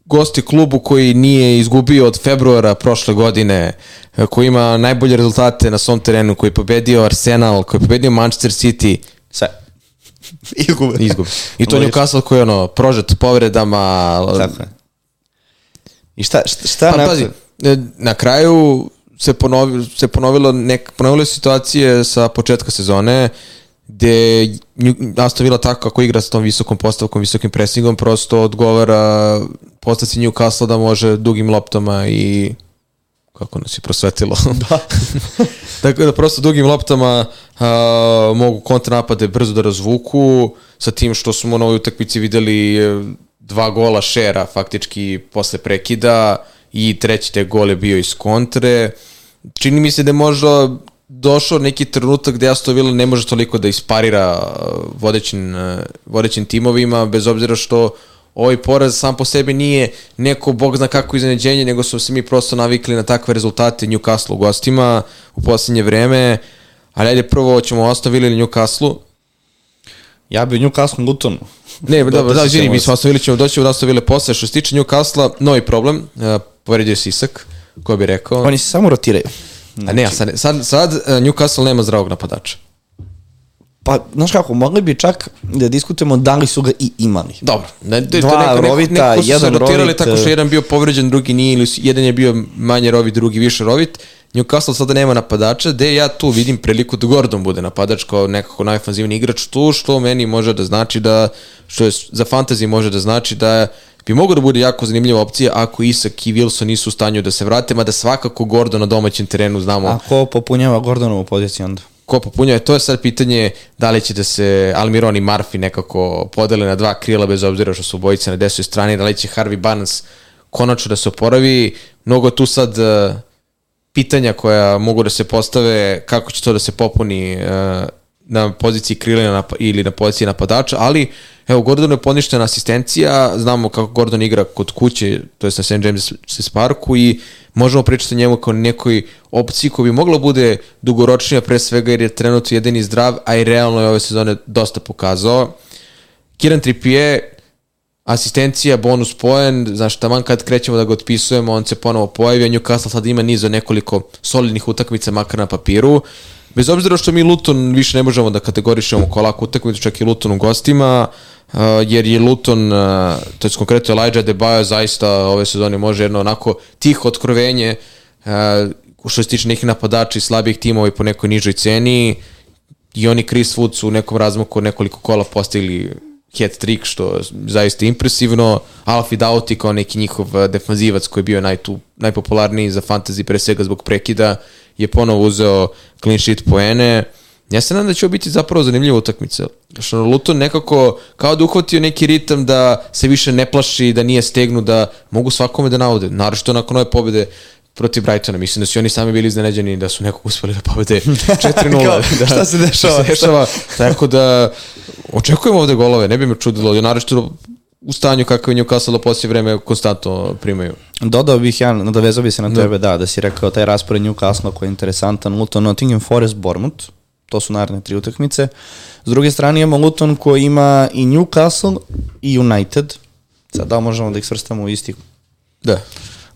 gosti klubu koji nije izgubio od februara prošle godine, koji ima najbolje rezultate na svom terenu, koji je pobedio Arsenal, koji je pobedio Manchester City. Sve. Izgube. Izgube. I to Newcastle koji je ono, prožet povredama. Tako je I šta, šta, pa, pazi, e, na kraju se, ponovi, se ponovilo nek, ponovile situacije sa početka sezone gde Aston Villa tako kako igra sa tom visokom postavkom, visokim presingom, prosto odgovara postavci Newcastle da može dugim loptama i kako nas je prosvetilo. Da. tako da prosto dugim loptama a, mogu kontranapade brzo da razvuku sa tim što smo na ovoj utakmici videli e, dva gola šera faktički posle prekida i treći te gol je bio iz kontre. Čini mi se da je možda došao neki trenutak gde Aston Villa ne može toliko da isparira uh, vodećim, uh, vodećim timovima, bez obzira što ovaj poraz sam po sebi nije neko bog zna kako iznenađenje, nego smo se mi prosto navikli na takve rezultate Newcastle u gostima u poslednje vreme. Ali ajde prvo ćemo Aston Villa ili Newcastle. Ja bi Newcastle Luton. Ne, dobro, da, se izvini, mi smo ostavili ćemo doći u nastavile posle. Što se tiče Newcastle, novi problem, uh, povredio se Isak, ko bi rekao. Oni se samo rotiraju. A ne, a sad, sad, sad uh, Newcastle nema zdravog napadača. Pa, znaš kako, mogli bi čak da diskutujemo da li su ga i imali. Dobro, ne, to Dva neko, neko, rovita, neko su se jedan rotirali rovit, tako što e. jedan bio povređen, drugi nije, ili jedan je bio manje rovit, drugi više rovit. Newcastle sada nema napadača, gde ja tu vidim priliku da Gordon bude napadač kao nekako najfanzivni igrač tu, što meni može da znači da, što je za fantasy može da znači da bi mogao da bude jako zanimljiva opcija ako Isak i Wilson nisu u stanju da se vrate, mada svakako Gordon na domaćem terenu znamo A ko popunjava Gordonovu poziciju onda? Ko popunjava, to je sad pitanje da li će da se Almiron i Murphy nekako podele na dva krila bez obzira što su obojice na desnoj strani, da li će Harvey Barnes konačno da se oporavi. Mnogo tu sad uh, pitanja koja mogu da se postave kako će to da se popuni uh, na poziciji krila ili na, poziciji napadača, ali evo Gordonu je poništena asistencija, znamo kako Gordon igra kod kuće, to je na St. James Parku i možemo pričati o njemu kao nekoj opciji koja bi mogla bude dugoročnija pre svega jer je trenutno jedini zdrav, a i realno je ove sezone dosta pokazao. Kieran Trippier, asistencija, bonus poen, znaš, taman kad krećemo da ga otpisujemo, on se ponovo pojavi, a Newcastle sad ima niz nekoliko solidnih utakmica, makar na papiru. Bez obzira što mi Luton više ne možemo da kategorišemo kao laku utakmicu, čak i Luton u gostima, uh, jer je Luton, uh, to je konkretno Elijah Debajo, zaista ove sezone može jedno onako tiho otkrovenje, uh, što se tiče nekih napadača i slabijih timova i po nekoj nižoj ceni, i oni Chris Wood su u nekom razmaku nekoliko kola postigli hat trick, što je zaista impresivno. Alfie Doughty kao neki njihov eh, defanzivac koji je bio naj, tu, najpopularniji za fantasy pre svega zbog prekida, je ponovo uzeo clean sheet poene. Ja se nadam da će ovo biti zapravo zanimljiva utakmica. Što Luton nekako kao da uhvatio neki ritam da se više ne plaši, da nije stegnu, da mogu svakome da naude. Naravno nakon ove pobede protiv Brightona. Mislim da su oni sami bili iznenađeni da su nekog uspeli da pobede 4-0. Kao, da, šta se dešava? Šta se dešava. Tako da očekujemo ovde golove. Ne bi me čudilo. Naravno u stanju kakav je Newcastle da poslije vreme konstantno primaju. Dodao bih ja, nadovezao bih se na tebe, da, da si rekao taj raspored Newcastle koji je interesantan, Luton, Nottingham Forest, Bournemouth, to su naredne tri utakmice. S druge strane imamo Luton koji ima i Newcastle i United, sad da možemo da ih svrstamo u isti Da.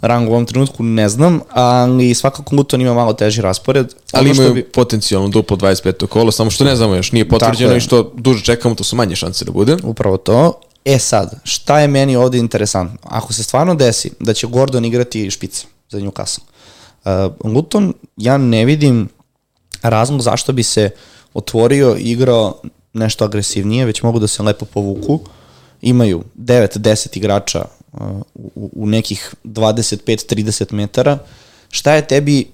rang u ovom trenutku, ne znam, ali svakako Luton ima malo teži raspored. Ali imaju bi- potencijalno duplo 25. kolo, samo što ne znamo još, nije potvrđeno i što duže čekamo, to su manje šanse da bude. Upravo to. E sad, šta je meni ovde interesantno? Ako se stvarno desi da će Gordon igrati špice za Newcastle, uh, Luton, ja ne vidim razlog zašto bi se otvorio i igrao nešto agresivnije, već mogu da se lepo povuku. Imaju 9-10 igrača uh, u, u nekih 25-30 metara. Šta je tebi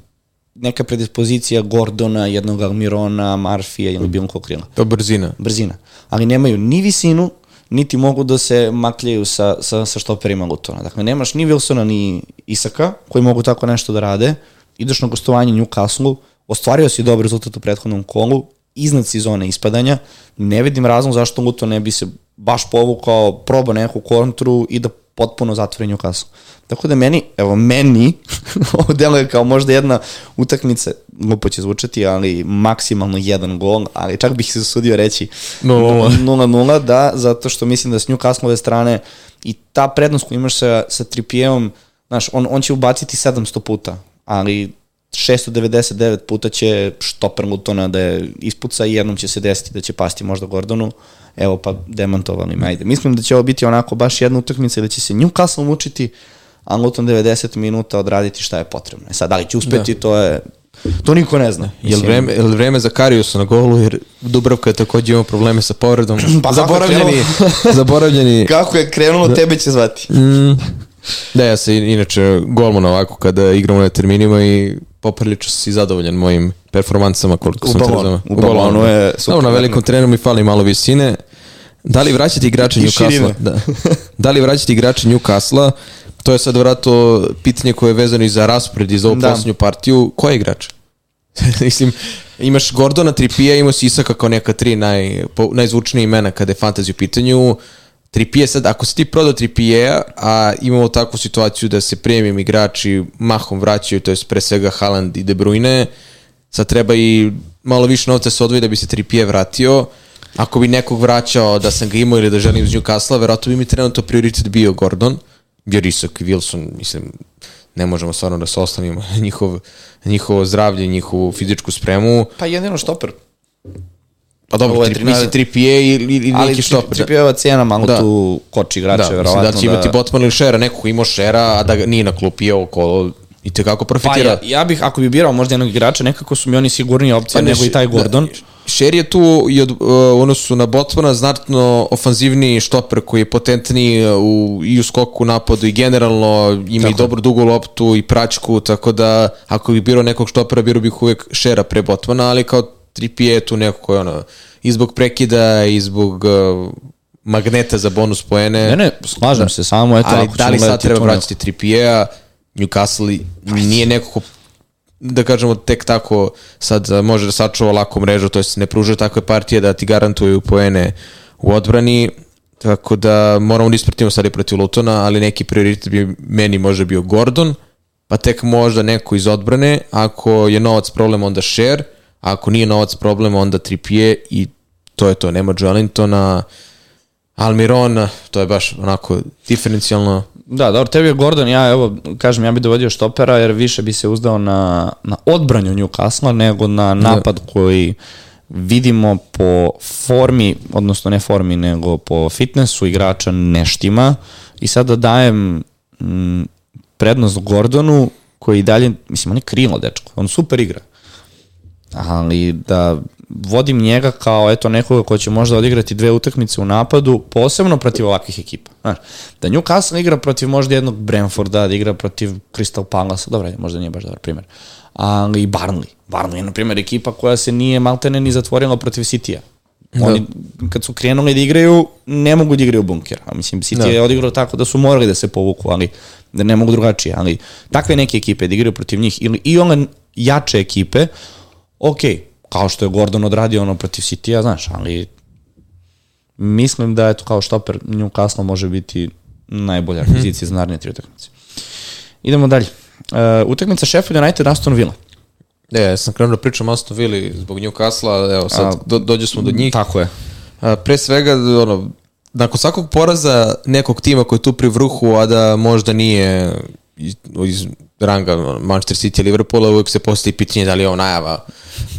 neka predispozicija Gordona, jednog Almirona, Marfija ili bilo kog krila? To brzina. brzina. Ali nemaju ni visinu, niti mogu da se makljaju sa, sa, sa štoperima Lutona. Dakle, nemaš ni Wilsona, ni Isaka, koji mogu tako nešto da rade. Ideš na gostovanje Newcastle, ostvario si dobar rezultat u prethodnom kolu, iznad si zone ispadanja, ne vidim razlog zašto Luton ne bi se baš povukao, probao neku kontru i da potpuno zatvori Newcastle. Tako da meni, evo meni, ovo deluje kao možda jedna utakmica, glupo će zvučati, ali maksimalno jedan gol, ali čak bih se usudio reći 0:0. 0-0, da, zato što mislim da s Newcastle strane i ta prednost koju imaš sa, sa Trippijevom, znaš, on, on će ubaciti 700 puta, ali 699 puta će štoper Lutona da je ispuca i jednom će se desiti da će pasti možda Gordonu. Evo pa demantovali me, ajde. Mislim da će ovo biti onako baš jedna utakmica i da će se Newcastle mučiti, a Luton 90 minuta odraditi šta je potrebno. E sad, da li će uspeti, da. to je To niko ne zna. Jel vreme, jel vreme za Kariusa na golu, jer Dubravka je takođe imao probleme sa povredom. Pa zaboravljeni, zaboravljeni. Kako je krenulo, tebe će zvati. Mm, da, ja se inače golman ovako kada igramo na terminima i poprilično si zadovoljan mojim performansama koliko U sam te balonu, razumeo. u balonu je super. Dobro, na velikom terenu mi fali malo visine. Da li vraćati igrače Newcastle? Da. da li vraćati igrače Newcastle? To je sad vratno pitanje koje je vezano i za raspored i za ovu Da. posljednju partiju. Ko je igrač? Mislim, imaš Gordona Tripija, imaš Isaka kao neka tri naj, po, najzvučnije imena kada je fantasy u pitanju. Tripije sad, ako si ti prodao Tripije, a imamo takvu situaciju da se premium igrači mahom vraćaju, to je pre svega Haaland i De Bruyne, sad treba i malo više novca se odvoji da bi se Tripije vratio. ako bi nekog vraćao da sam ga imao ili da želim iz Newcastle, verovatno bi mi trenutno prioritet bio Gordon, jer Isak i Wilson, mislim, ne možemo stvarno da se ostanimo njihov, njihovo zdravlje, njihovu fizičku spremu. Pa jedino štoper. Pa dobro, Ovo je tri, mislim 13 3PA ili, ili Ali neki štoper. da. Trippijerova cijena malo Da. tu koči igrače, Da, mislim verovatno. da će imati Botman ili Šera, neko ko ima Šera, a da ga nije na klupi je okolo i te kako Pa profitira. ja, ja bih, ako bi birao možda jednog igrača, nekako su mi oni sigurnija opcija Pa ne, nego i taj da, Gordon. Šer je tu i od, uh, u odnosu na Botmana znatno ofanzivniji štoper koji je potentniji u, i u skoku, napadu i generalno ima i dobru dugu loptu i pračku, tako da ako bi birao nekog štopera, birao bih uvek Šera pre Botmana, ali kao 3P je tu neko koji ono, i zbog prekida i zbog uh, magneta za bonus poene. Ne, ne, slažem se, samo eto, ali ako da li sad treba tu vraćati 3PA, Newcastle nije neko ko da kažemo tek tako sad a, može da sačuva lako mrežu, to jest ne pruža takve partije da ti garantuju poene u odbrani, tako da moramo da ispratimo sad i protiv Lutona, ali neki prioritet bi meni može bio Gordon, pa tek možda neko iz odbrane, ako je novac problem onda Share, ako nije novac problem onda Trippier i to je to, nema Joelintona, Almiron, to je baš onako diferencijalno. Da, dobro, tebi je Gordon, ja evo, kažem, ja bi dovodio štopera jer više bi se uzdao na, na odbranju Newcastle nego na napad koji vidimo po formi, odnosno ne formi, nego po fitnessu igrača neštima. I sada dajem mm, prednost Gordonu koji dalje, mislim, on je krilo dečko, on super igra. Ali da vodim njega kao eto nekoga ko će možda odigrati dve utakmice u napadu, posebno protiv ovakvih ekipa. Znaš, da Newcastle igra protiv možda jednog Brentforda, da igra protiv Crystal Palace, dobro, možda nije baš dobar primjer, ali i Barnley. Barnley je, na primjer, ekipa koja se nije maltene ni zatvorila protiv City-a. Oni, kad su krenuli da igraju, ne mogu da igraju bunker. A mislim, City Da. je odigrao tako da su morali da se povuku, ali da ne mogu drugačije. Ali takve neke ekipe da igraju protiv njih, ili i one jače ekipe, ok, kao što je Gordon odradio ono protiv City-a, znaš, ali mislim da eto kao štoper Newcastle može biti najbolja akvizicija za naredne tri utakmice. Idemo dalje. Uh, utakmica Sheffield United Aston Villa. Ne, ja sam krenuo da pričam Aston Villa zbog Newcastle, evo sad A, do, dođe smo do njih. Tako je. A, pre svega, ono, nakon svakog poraza nekog tima koji je tu pri vrhu, a da možda nije iz, iz ranga Manchester City i Liverpoola, uvijek se postoji pitanje da li je ovo najava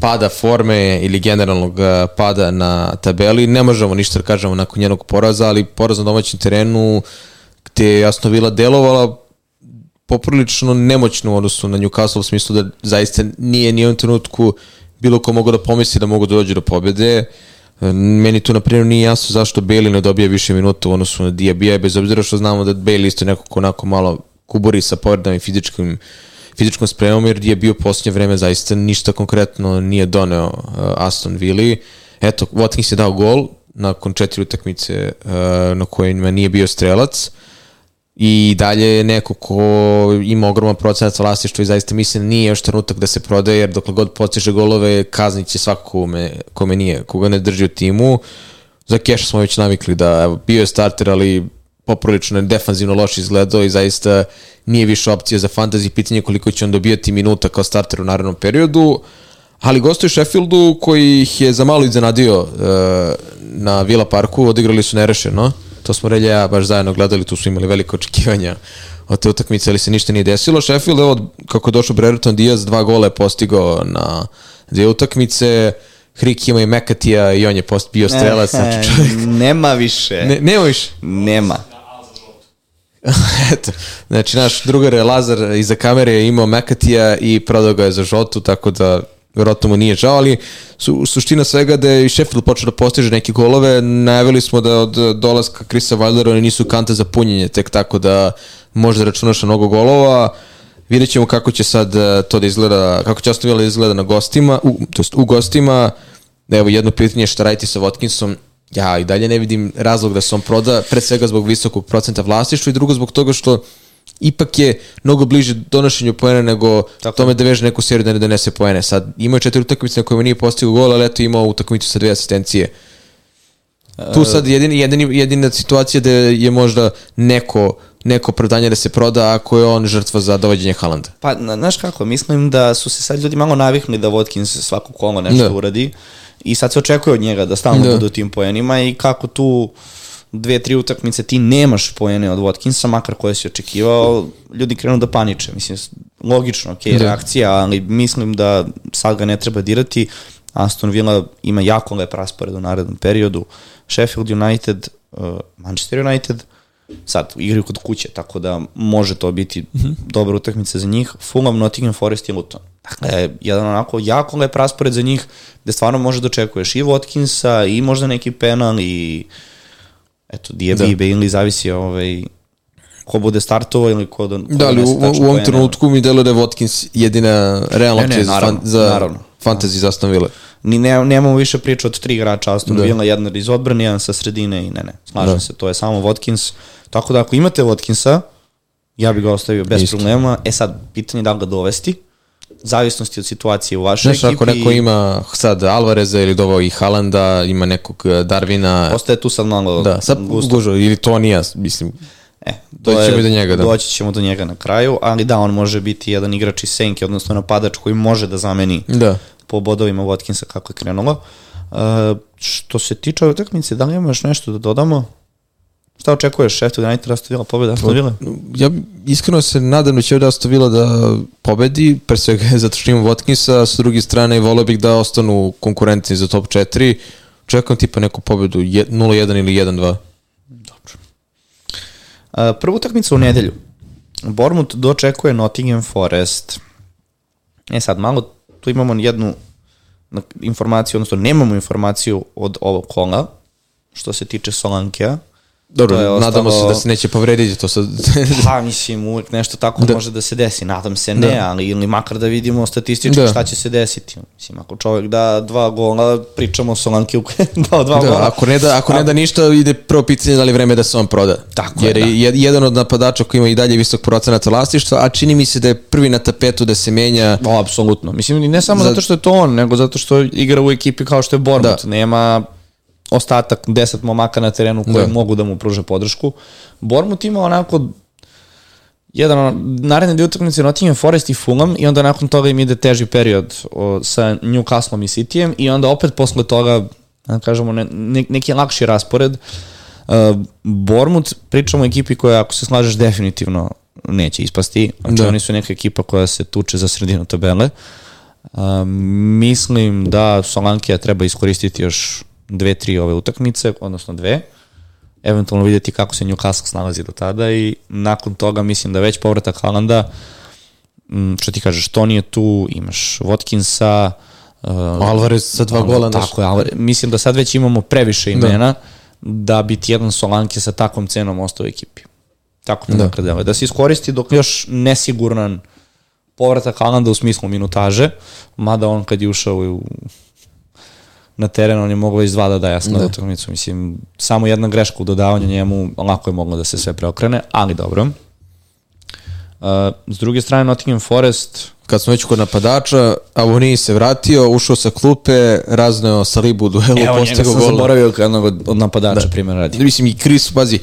pada forme ili generalnog a, pada na tabeli. Ne možemo ništa da kažemo nakon njenog poraza, ali poraz na domaćem terenu gde je Aston Villa delovala poprilično nemoćno u odnosu na Newcastle u smislu da zaista nije ni u jednom trenutku bilo ko mogu da pomisli da mogu da dođe do pobjede. Meni tu na primjer nije jasno zašto Bailey ne dobija više minuta u odnosu na Diabija, bez obzira što znamo da Bailey isto neko ko onako malo kuburi sa povredama i fizičkim fizičkom spremom, jer je bio posljednje vreme zaista ništa konkretno nije doneo uh, Aston Villa. Eto, Watkins je dao gol nakon četiri utakmice uh, na kojima nije bio strelac i dalje je neko ko ima ogroman procenat vlasništva i zaista mislim nije još trenutak da se prodaje jer dokle god postiže golove kaznit će svako kome, kome nije, koga ne drži u timu. Za Keša smo već navikli da evo, bio je starter, ali poprilično defanzivno loš izgledao i zaista nije više opcija za fantasy, pitanje je koliko će on dobijati minuta kao starter u narednom periodu, ali gostuje Sheffieldu koji ih je za malo iznenadio uh, na Villa Parku, odigrali su nerešeno, to smo Relja ja baš zajedno gledali, tu su imali velike očekivanja od te utakmice, ali se ništa nije desilo. Sheffield, evo, kako je došao Brereton Diaz, dva gola je postigao na dvije utakmice, Hrik ima i Mekatija i on je post bio strelac, znači čovjek, Nema više. ne, nema više. Nema. Eto, znači naš drugar Lazar iza kamere je imao Mekatija i prodao ga je za žotu, tako da verovatno mu nije žao, ali su, suština svega da je i Sheffield počeo da postiže neke golove, najavili smo da od dolaska Krisa Wildera oni nisu kante za punjenje, tek tako da može da računaš na mnogo golova, vidjet ćemo kako će sad eh, to da izgleda, kako će Aston da izgleda na gostima, u, to jest u gostima, evo jedno pitanje šta raditi sa Watkinsom, ja i dalje ne vidim razlog da se on proda, pre svega zbog visokog procenta vlasništva i drugo zbog toga što ipak je mnogo bliže donošenju poena nego Tako tome da veže neku seriju da ne donese poene. Sad, imao je četiri utakmice na kojima nije postigao gol, ali eto imao utakmicu sa dve asistencije. Tu sad jedini, jedini, jedina situacija da je možda neko, neko opravdanje da se proda ako je on žrtva za dovođenje Halanda. Pa, na- znaš kako, mislim da su se sad ljudi malo navikli da Watkins svako kolo nešto Da. uradi i sad se očekuje od njega da stalno Da. bude u tim poenima i kako tu dve, tri utakmice ti nemaš poene od Watkinsa, makar koje si očekivao, ljudi krenu da paniče. Mislim, logično, ok, Da. reakcija, ali mislim da sad ga ne treba dirati. Aston Villa ima jako lep raspored u narednom periodu. Sheffield United, uh, Manchester United, sad igraju kod kuće, tako da može to biti dobra utakmica za njih. Fulham, Nottingham Forest i Luton. Dakle, jedan onako jako lep raspored za njih, gde stvarno može da očekuješ i Watkinsa, i možda neki penal, i eto, Diaby, da. ili zavisi ovaj, ko bude startovao ili ko da... ko Da, ali u, u ovom trenutku mi deluje da je Watkins jedina realna opcija za, fan, za naravno. fantasy za Aston Villa. Ni ne, nemamo više priča od tri igrača Aston Da. Villa, jedan iz odbrane, jedan sa sredine i ne, ne, slažem Da. se, to je samo Watkins. Tako da ako imate Watkinsa, ja bih ga ostavio bez Isto. problema. E sad, pitanje je da li ga dovesti, zavisnosti od situacije u vašoj Znaš, ekipi. ako neko ima sad Alvareza ili dovao i Halanda, ima nekog eh, Darvina, Ostaje tu sad malo da, sad gusto. gužo, ili Tonija, mislim, E, Doći to ćemo do njega, da. Doći ćemo do njega na kraju, ali da, on može biti jedan igrač iz senke, odnosno napadač koji može da zameni da. Po bodovima Watkinsa kako je krenulo. Uh, što se tiče utakmice, da li imaš nešto da dodamo? Šta očekuješ? Sheffield United, Aston Villa, pobjeda Aston Villa? Ja iskreno se nadam da će ovdje Aston Villa da pobedi, pre svega zato što imam Watkinsa, a sa druge strane volio bih da ostanu konkurentni za top 4. Čekam tipa neku pobedu je- 0-1 ili 1-2. Uh, prva utakmica u nedelju. Bournemouth dočekuje Nottingham Forest. E sad, malo tu imamo jednu informaciju, odnosno nemamo informaciju od ovog kola, što se tiče Solankea. Dobro, To je nadamo se ostalo- da se neće povrediti to sad. Pa, mislim, uvek nešto tako Da. može da se desi. Nadam se ne, Da. ali ili makar da vidimo statistički Da. šta će se desiti. Mislim, ako čovjek da dva gola, pričamo o je dao dva da, gola. ako ne da, ako ne da ništa, ide prvo pitanje da li vreme da se on proda. Tako je, Jer da. je jed- jedan od napadača koji ima i dalje visok procenat vlasništva, a čini mi se da je prvi na tapetu da se menja O, apsolutno. Mislim, ne samo Za- zato što je to on, nego zato što igra u ekipi kao što je Bournemouth. Da. Nema ostatak deset momaka na terenu koji Da. mogu da mu pruže podršku. Bournemouth ima onako jedan naredne dvije utakmice Nottingham Forest i Fulham i onda nakon toga im ide teži period o, sa Newcastlom i Cityjem i onda opet posle toga da kažemo ne, ne, neki lakši raspored uh, Bournemouth pričamo o ekipi koja ako se slažeš definitivno neće ispasti znači Da. oni su neka ekipa koja se tuče za sredinu tabele uh, mislim da Solankija treba iskoristiti još dve, tri ove utakmice, odnosno dve eventualno vidjeti kako se Newcastle snalazi do tada i nakon toga mislim da već povratak Haalanda m, što ti kažeš, to nije tu, imaš Watkinsa, uh, Alvarez sa dva ono, gola. Tako je, Alvarez. mislim da sad već imamo previše imena da, bi ti jedan Solanke sa takvom cenom ostao u ekipi. Tako Da. da. deluje. Da se iskoristi dok još nesiguran povratak Haalanda u smislu minutaže, mada on kad je ušao u na teren, on je mogao iz dva da daje jasno da. utakmicu. Mislim, samo jedna greška u dodavanju njemu, lako je moglo da se sve preokrene, ali dobro. Uh, s druge strane, Nottingham Forest, Kad smo već kod napadača, Avoniji se vratio, ušao sa klupe, razneo Salibu u duelu, evo njega sam zaboravio kao jednog od, od napadača, da. primjer radi. Mislim, i Chris, pazi,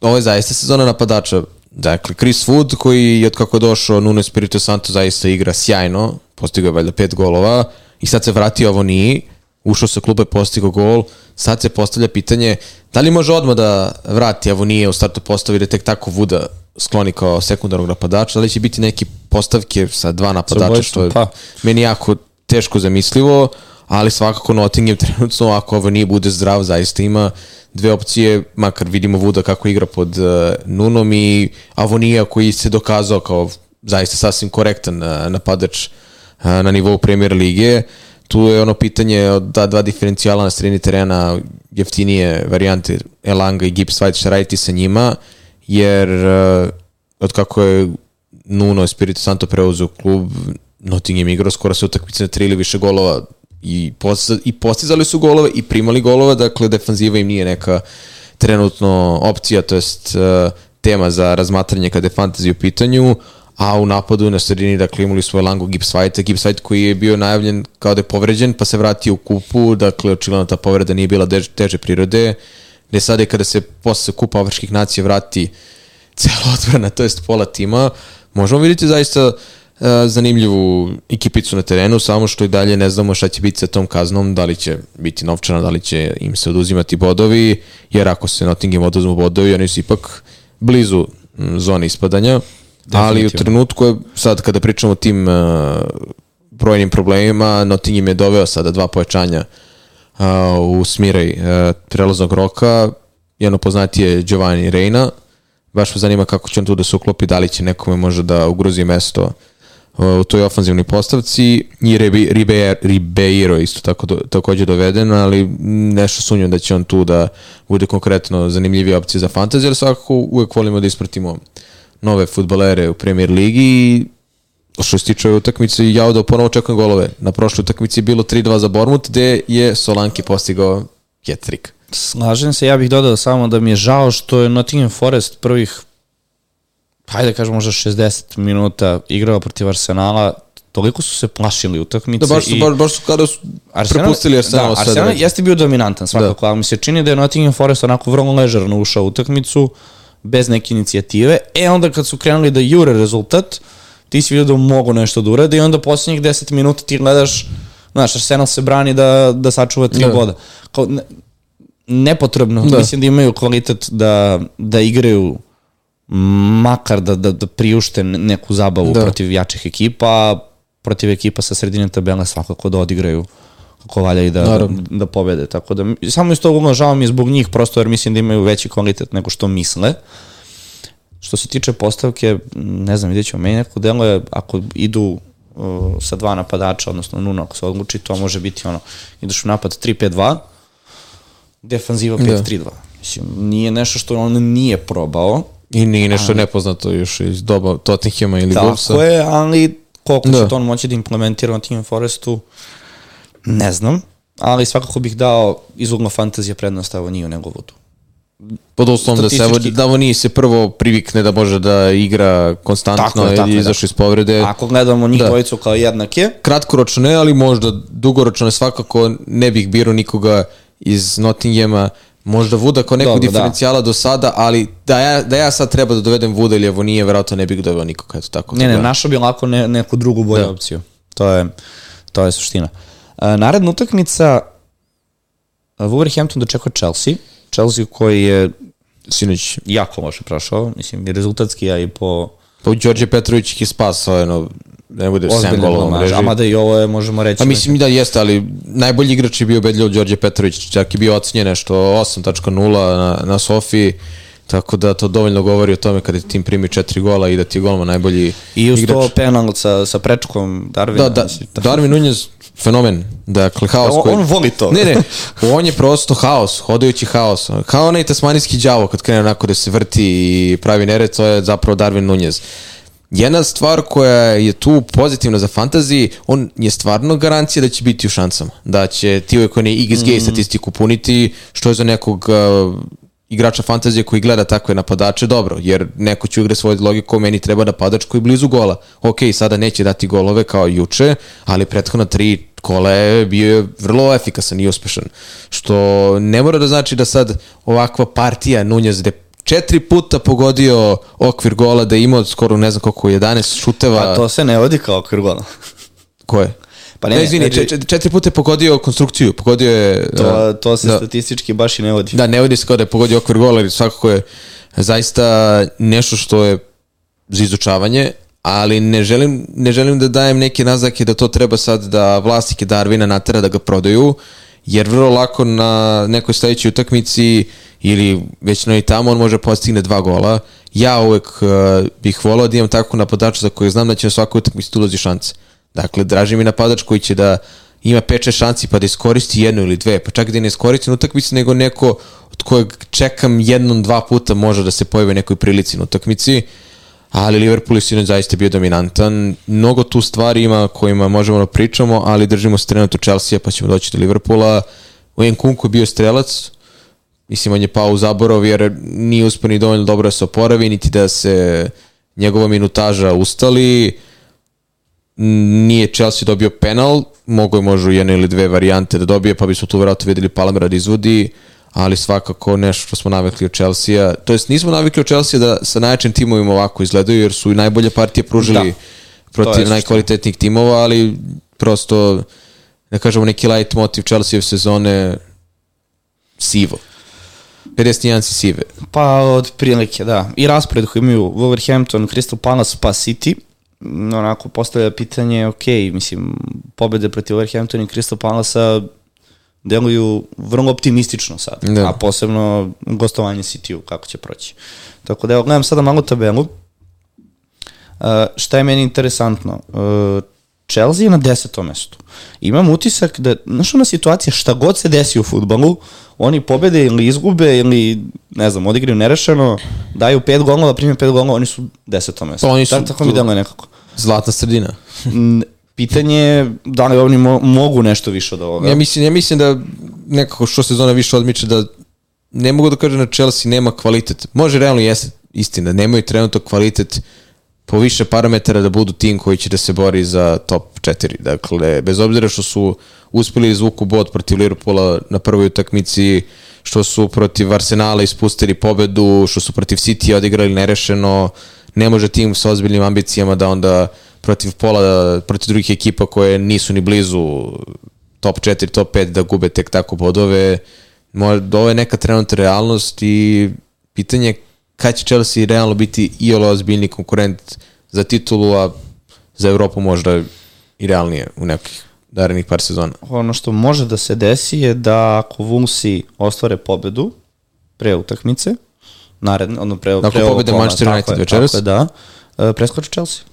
ovo je zaista sezona napadača. Dakle, Chris Wood, koji od kako je došao Nuno Espirito Santo zaista igra sjajno, postigao je valjda pet golova i sad se vratio Avoniji, ušao sa klupe, postigao gol, sad se postavlja pitanje da li može odmah da vrati Avonije u startu postavi da tek tako Vuda skloni kao sekundarnog napadača, da li će biti neki postavke sa dva napadača, dvojicu, što je pa. meni jako teško zamislivo, ali svakako Nottingham trenutno, ako ovo nije bude zdrav, zaista ima dve opcije, makar vidimo Vuda kako igra pod uh, Nunom i Avonija koji se dokazao kao zaista sasvim korektan uh, napadač uh, na nivou premier lige. Tu je ono pitanje od da dva diferencijala na sredini terena, jeftinije varijante Elanga i Gibbs White, šta raditi sa njima, jer uh, od kako je Nuno Espirito Santo preuzeo klub, Nottingham igrao skoro sve utakmice na tri ili više golova i, posta, i postizali su golove i primali golova, dakle defanziva im nije neka trenutno opcija, to jest uh, tema za razmatranje kada je fantasy u pitanju, a u napadu na sredini, dakle imali Gibbs White, Gibbs White koji je bio najavljen kao da je povređen, pa se vratio u kupu, dakle očigledno ta povreda nije bila dež, teže prirode, gde sada kada se posle kupa afričkih nacija vrati cela odbrana, to jest pola tima, možemo vidjeti zaista e, zanimljivu ekipicu na terenu, samo što i dalje ne znamo šta će biti sa tom kaznom, da li će biti novčana, da li će im se oduzimati bodovi, jer ako se Nottingham oduzmu bodovi, oni su ipak blizu zone ispadanja, ali u trenutku je, sad kada pričamo o tim uh, brojnim problemima, Nottingham je doveo sada dva pojačanja uh, u smiraj uh, prelaznog roka, jedno poznatije je Giovanni Reina, baš me zanima kako će on tu da se uklopi, da li će nekome možda da ugrozi mesto u toj ofanzivnoj postavci. I Ribeiro, Ribeiro isto tako do, takođe doveden, ali nešto sumnjam da će on tu da bude konkretno zanimljivija opcija za fantasy, ali svakako uvek volimo da ispratimo nove futbolere u premier ligi i što se tiče utakmice, ja da ponovo čekam golove. Na prošloj utakmici je bilo 3-2 za Bormut, gde je Solanki postigao hat-trick. Slažem se, ja bih dodao samo da mi je žao što je Nottingham Forest prvih hajde da kažem možda 60 minuta igrao protiv Arsenala, toliko su se plašili utakmice. Da, baš su, i... baš, baš su kada su Arsenal, prepustili Arsenal. Da, Arsenal jeste bio dominantan svakako, da. ali mi se čini da je Nottingham Forest onako vrlo ležerno ušao u utakmicu, bez neke inicijative. E onda kad su krenuli da jure rezultat, ti si vidio da mogu nešto da urade i onda poslednjih 10 minuta ti gledaš, znaš, Arsenal se brani da, da sačuva tri da. boda. Kao, ne, nepotrebno, da. mislim da imaju kvalitet da, da igraju makar da, da, da priušte neku zabavu da. protiv jačih ekipa, protiv ekipa sa sredine tabela svakako da odigraju kako valja i da, Naravno. da pobede. Tako da, samo iz tog ugla žao mi je zbog njih, prosto jer mislim da imaju veći kvalitet nego što misle. Što se tiče postavke, ne znam, vidjet ćemo, meni neko delo je, ako idu uh, sa dva napadača, odnosno Nuno, ako se odluči, to može biti ono, ideš u napad 3-5-2, defanziva 5-3-2. Da. Mislim, nije nešto što on nije probao, I nije nešto ali, nepoznato još iz doba Tottenhama ili Wolvesa. Tako je, ali koliko da. će to on moći da implementira na Team Forestu, ne znam. Ali svakako bih dao iz ugla fantazija prednost ovo nije u nego tu. Pod uslovom da se da nije se prvo privikne da može da igra konstantno tako je, tako i izašao iz povrede. Ako gledamo njih da. dvojicu kao jednake. Kratkoročno ne, ali možda dugoročno svakako ne bih birao nikoga iz Nottinghama Možda Vuda kao nekog Dobro, da. diferencijala da. do sada, ali da ja, da ja sad treba da dovedem Vuda ili Avonije, verovatno ne bih doveo nikog. Eto, tako, ne, ne, našao bi lako ne, neku drugu bolju da. opciju. To je, to je suština. Uh, naredna utakmica Wolverhampton dočekao Chelsea. Chelsea koji je sinoć jako loše prošao, mislim i rezultatski, a i po... Pa Đorđe Petrović ih je spasao, jedno, ne bude 7 golova u mreži. A mada i ovo je, možemo reći... Pa mislim da jeste, ali najbolji igrač je bio bedljivo Đorđe Petrović, čak je bio ocenjen nešto 8.0 na, na Sofiji, tako da to dovoljno govori o tome kada tim primi četiri gola i da ti je golma najbolji I uz to penal sa, sa prečkom Darwina. Da, da, Darwin Nunez fenomen. Dakle, haos on, koji... On voli to. Ne, ne, on je prosto haos, hodajući haos. Kao onaj tasmanijski đavo kad krene onako da se vrti i pravi nered, to je zapravo Darwin Nunez. Jedna stvar koja je tu pozitivna za fantasy, on je stvarno garancija da će biti u šansama. Da će ti uvek one XG mm. statistiku puniti, što je za nekog uh, igrača fantazije koji gleda takve napadače dobro, jer neko će igrati svoju logiku, meni treba napadač koji je blizu gola. Ok, sada neće dati golove kao juče, ali prethodna tri kola je bio vrlo efikasan i uspešan. Što ne mora da znači da sad ovakva partija Nunez gde četiri puta pogodio okvir gola da je imao skoro ne znam koliko 11 šuteva. A to se ne vodi kao okvir gola. Ko je? Pa ne, ne izvini, četiri, četiri puta je pogodio konstrukciju, pogodio je... To, to se da, statistički baš i ne vodi. Da, ne vodi se kao da je pogodio okvir gola, jer svakako je zaista nešto što je za izučavanje, ali ne želim, ne želim da dajem neke nazake da to treba sad da vlasnike Darvina natera da ga prodaju, jer vrlo lako na nekoj sledećoj utakmici ili već no i tamo on može postigne dva gola. Ja uvek uh, bih volao da imam tako napadača za koje znam da će na svakoj utakmici ulazi šanse. Dakle, draži mi napadač koji će da ima 5-6 šanci pa da iskoristi jednu ili dve, pa čak da ne iskoristi na utakmici, nego neko od kojeg čekam jednom, dva puta može da se pojavi nekoj prilici na utakmici, ali Liverpool je sinoć zaista bio dominantan. Mnogo tu stvari ima kojima možemo da pričamo, ali držimo se trenutno Chelsea pa ćemo doći do Liverpoola. Ujen Kunku je bio strelac, mislim on je pao u zaborov jer nije uspio ni dovoljno dobro da se oporavi, niti da se njegova minutaža ustali nije Chelsea dobio penal, mogo je možda jedne ili dve varijante da dobije, pa bismo tu vratno videli Palmera da izvodi, ali svakako nešto što smo navikli od Chelsea-a, to jest nismo navikli od Chelsea da sa najjačim timovima ovako izgledaju, jer su i najbolje partije pružili, da. protiv najkvalitetnijih timova, ali prosto, da kažemo, neki light motiv Chelsea sezone sivo. 51 si sive. Pa od prilike, da. I raspored koji imaju Wolverhampton, Crystal Palace pa City, onako postavlja pitanje, ok, mislim, pobede protiv Wolverhampton i Crystal Palace deluju vrlo optimistično sad, Da. a posebno gostovanje City-u, kako će proći. Tako da evo, gledam sada malo tabelu. Uh, šta je meni interesantno? Uh, Chelsea je na desetom mestu. Imam utisak da, znaš ona situacija, šta god se desi u futbalu, oni pobede ili izgube ili, ne znam, odigraju nerešeno, daju pet golova, prime pet golova, oni su desetom mestu. Pa oni su tako, tako mi deluje nekako. Zlatna sredina. Pitanje je da li oni mo mogu nešto više od ovoga. Ja mislim, ja mislim da nekako što sezona više odmiče da ne mogu da kažem da Chelsea nema kvalitet. Može realno jeste istina, nemaju trenutno kvalitet po više parametara da budu tim koji će da se bori za top 4. Dakle, bez obzira što su uspeli izvuku bod protiv Liverpoola na prvoj utakmici, što su protiv Arsenala ispustili pobedu, što su protiv City odigrali nerešeno, ne može tim sa ozbiljnim ambicijama da onda protiv pola, protiv drugih ekipa koje nisu ni blizu top 4, top 5 da gube tek tako bodove. Ovo je neka trenutna realnost i pitanje je kad će Chelsea realno biti i olo ozbiljni konkurent za titulu, a za Evropu možda i realnije u nekih narednih par sezona. Ono što može da se desi je da ako Wolvesi ostvare pobedu pre utakmice, naredne, ono pre, Nakon pre ovog pobede Manchester United večeras? Tako je, da. E, preskoči Chelsea.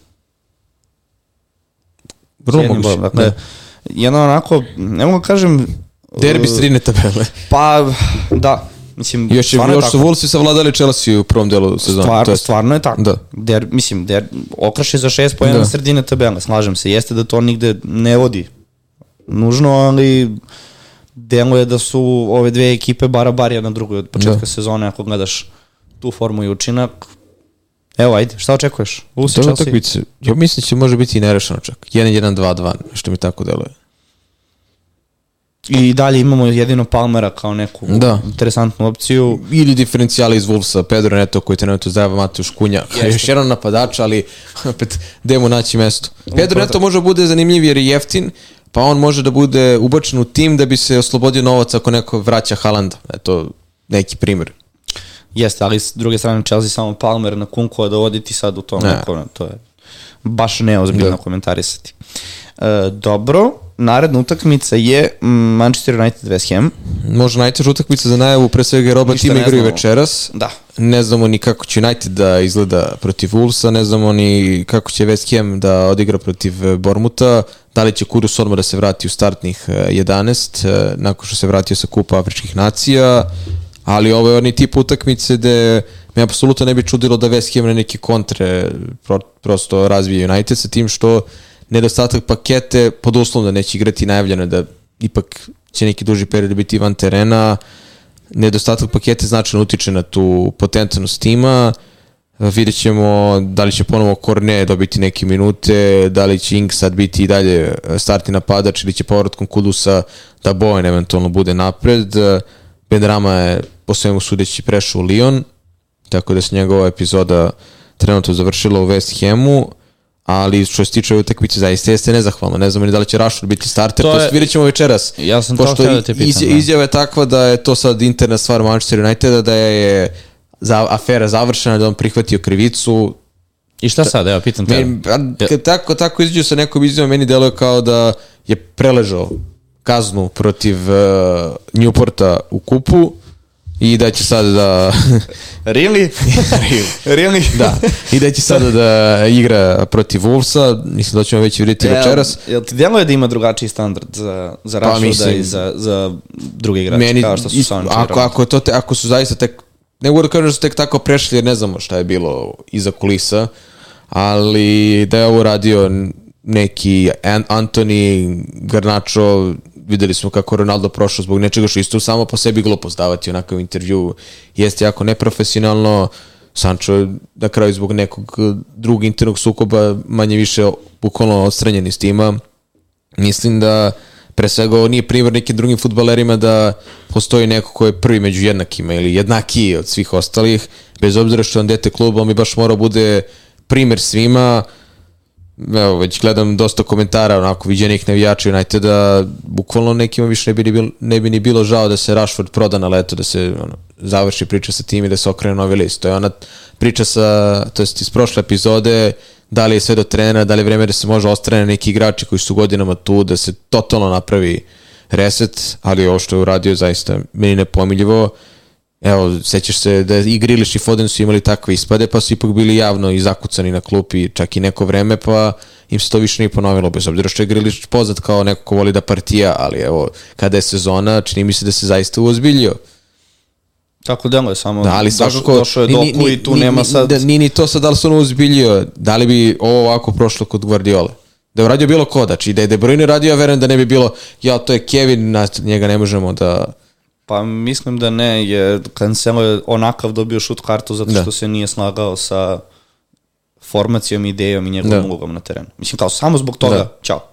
Vrlo moguće. Dakle, Da. jedno onako, ne mogu da kažem... Derbi e, strine tabele. Pa, da. Mislim, Još, je, stvarno je još su. Wolvesi savladali Chelsea u prvom delu sezona. Stvar, To jest- stvarno je tako. Da. Der, mislim, der, okraš je za šest pojena Da. sredine tabele, slažem se. Jeste da to nigde ne vodi nužno, ali deluje da su ove dve ekipe bara bar jedna drugoj od početka Da. sezone, ako gledaš tu formu i učinak. Evo, ajde, šta očekuješ? Je Chelsea? utakmice. Ja mislim da će može biti i nerešeno čak. 1-1-2-2, što mi tako deluje. I dalje imamo jedino Palmera kao neku Da. interesantnu opciju. Ili diferencijali iz Wolvesa, Pedro Neto koji trenutno zajeva Mateuš Kunja. Jeste. Još jedan napadač, ali opet gde mu naći mesto. Pedro Neto može da bude zanimljiv jer je jeftin, pa on može da bude ubačen u tim da bi se oslobodio novac ako neko vraća Haalanda. Eto, neki primjer. Jeste, ali s druge strane Chelsea samo Palmer na kunku, a dovoditi sad u tom Ne. neko, to je baš neozbiljno Da. komentarisati. E, dobro, naredna utakmica je Manchester United West Ham. Može najteža utakmica za najavu, pre svega jer oba Ništa tima igraju večeras. Da. Ne znamo ni kako će United da izgleda protiv Wolvesa, ne znamo ni kako će West Ham da odigra protiv eh, Bormuta, da li će Kurus odmah da se vrati u startnih eh, 11, eh, nakon što se vratio sa Kupa Afričkih nacija, ali ovo je onaj tip utakmice gde me apsolutno ne bi čudilo da West Ham na neke kontre pro, prosto razvije United sa tim što nedostatak pakete pod uslovom da neće igrati najavljeno je da ipak će neki duži period biti van terena nedostatak pakete značajno utiče na tu potentnost tima vidjet ćemo da li će ponovo Korne dobiti neke minute, da li će Ink sad biti i dalje startni napadač ili će povratkom Kudusa da Bojan eventualno bude napred. Benrama je po svemu sudeći prešao u Lyon, tako da se njegova epizoda trenutno završila u West Hamu, ali što se tiče ove utakmice zaista jeste nezahvalno. Ne znamo ni da li će Rashford biti starter, To to, je- to vidjet ćemo večeras. Ja sam to Pošto htio da te pitam, iz- da. izjava je takva da je to sad interna stvar Manchester Uniteda, da je za, afera završena, da on prihvatio krivicu. I šta sad, evo, pitam te. Meni, a, kad tako, tako izađu sa nekom izjavom, meni deluje kao da je preležao kaznu protiv uh, Newporta u kupu i da će sad da... Really? really? da, i da će sada da igra protiv Wolvesa, mislim da ćemo već vidjeti večeras. Jel, ti djeluje da ima drugačiji standard za, za Pa, mislim- i za, za druge igrače, kao što su isto- Sancho i ako, ako, je to te, ako su zaista tek, ne mogu da kažem da su tek tako prešli jer ne znamo šta je bilo iza kulisa, ali da je ovo radio neki An Antoni Garnacho, videli smo kako Ronaldo prošao zbog nečega što isto samo po sebi glupost davati onakav intervju, jeste jako neprofesionalno, Sancho je na kraju zbog nekog drugog internog sukoba manje više bukvalno odstranjen iz tima, mislim da pre svega ovo nije primjer nekim drugim futbalerima da postoji neko ko je prvi među jednakima ili jednakiji od svih ostalih, bez obzira što je on dete kluba, on bi baš morao bude primjer svima, evo, već gledam dosta komentara, onako, viđenih navijača Uniteda, bukvalno nekima više ne bi, ni bilo, ne bi ni bilo žao da se Rashford proda na leto, da se ono, završi priča sa tim i da se okrene novi list. To je ona priča sa, to jest iz prošle epizode, da li je sve do trenera, da li je vreme da se može ostrane neki igrači koji su godinama tu, da se totalno napravi reset, ali ovo što je uradio zaista meni nepomiljivo. Evo, sećaš se da i Griliš i Foden su imali takve ispade, pa su ipak bili javno i zakucani na klupi čak i neko vreme, pa im se to više nije ponovilo, bez obzira što je Griliš poznat kao neko ko voli da partija, ali evo, kada je sezona, čini mi se da se zaista uozbiljio. Tako delo je samo Da, ali svakako došao je Doku ni- i tu ni- nema sad da, ni, ni to sad da li se ono uzbiljio, da li bi ovo ovako prošlo kod Guardiola. Da je uradio bilo ko, znači da je De Bruyne radio, ja verujem da ne bi bilo, ja to je Kevin, njega ne možemo da... Pa mislim da ne, je Cancelo je onakav dobio šut kartu zato Da. što se nije slagao sa formacijom, idejom i njegovom Da. ulogom na terenu. Mislim kao samo zbog toga, Da. čao.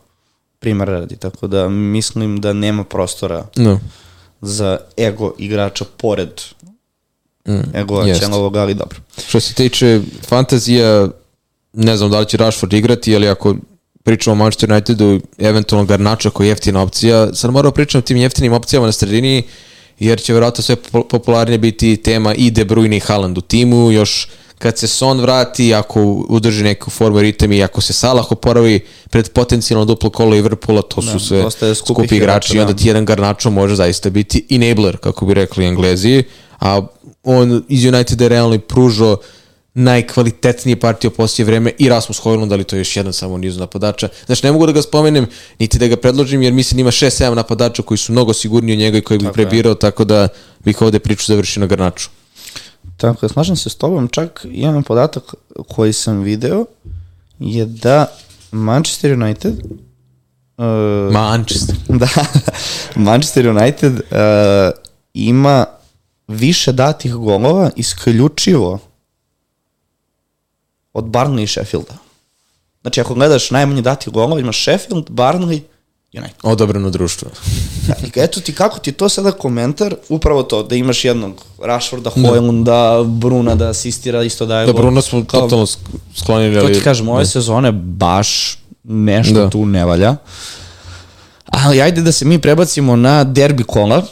Primer radi, tako da mislim da nema prostora No. za ego igrača pored Mm, ego jest. Čelovog, ali dobro. Što se tiče fantazija, ne znam da li će Rashford igrati, ali ako pričamo o Manchester Unitedu, eventualno Garnača koji je jeftina opcija, sad moramo pričati o tim jeftinim opcijama na sredini, jer će vjerojatno sve po- popularnije biti tema i De Bruyne i Haaland u timu, još kad se Son vrati, ako udrži neku formu i ritem i ako se Salah oporavi pred potencijalno duplo kolo Liverpoola, to su Da, sve skupih skupi igrači i onda da. ti jedan Garnačo može zaista biti enabler, kako bi rekli englezi, a on iz Uniteda je realno pružao najkvalitetnije partije u poslije vreme i Rasmus Hojlund, ali to je još jedan samo nizu napadača. Znači, ne mogu da ga spomenem, niti da ga predložim, jer mislim ima 6-7 napadača koji su mnogo sigurniji od njega i koji bi Tako je. prebirao, tako da bih ovde priču završio na Garnaču. Tako, da, slažem se s tobom, čak jedan podatak koji sam video je da Manchester United uh, Manchester. da, Manchester United uh, ima više datih golova isključivo od Barnley i Sheffielda. Znači, ako gledaš najmanje datih golova, imaš Sheffield, Barnley, United. Odobreno društvo. I eto ti kako ti to sada komentar, upravo to, da imaš jednog Rashforda, Hojlunda, Bruna da asistira, isto daje Da, gol. Bruno smo Kao- totalno sk- sklonili, To ti kažem, ove sezone baš nešto Da. tu ne valja. Ali ajde da se mi prebacimo na derbi kola.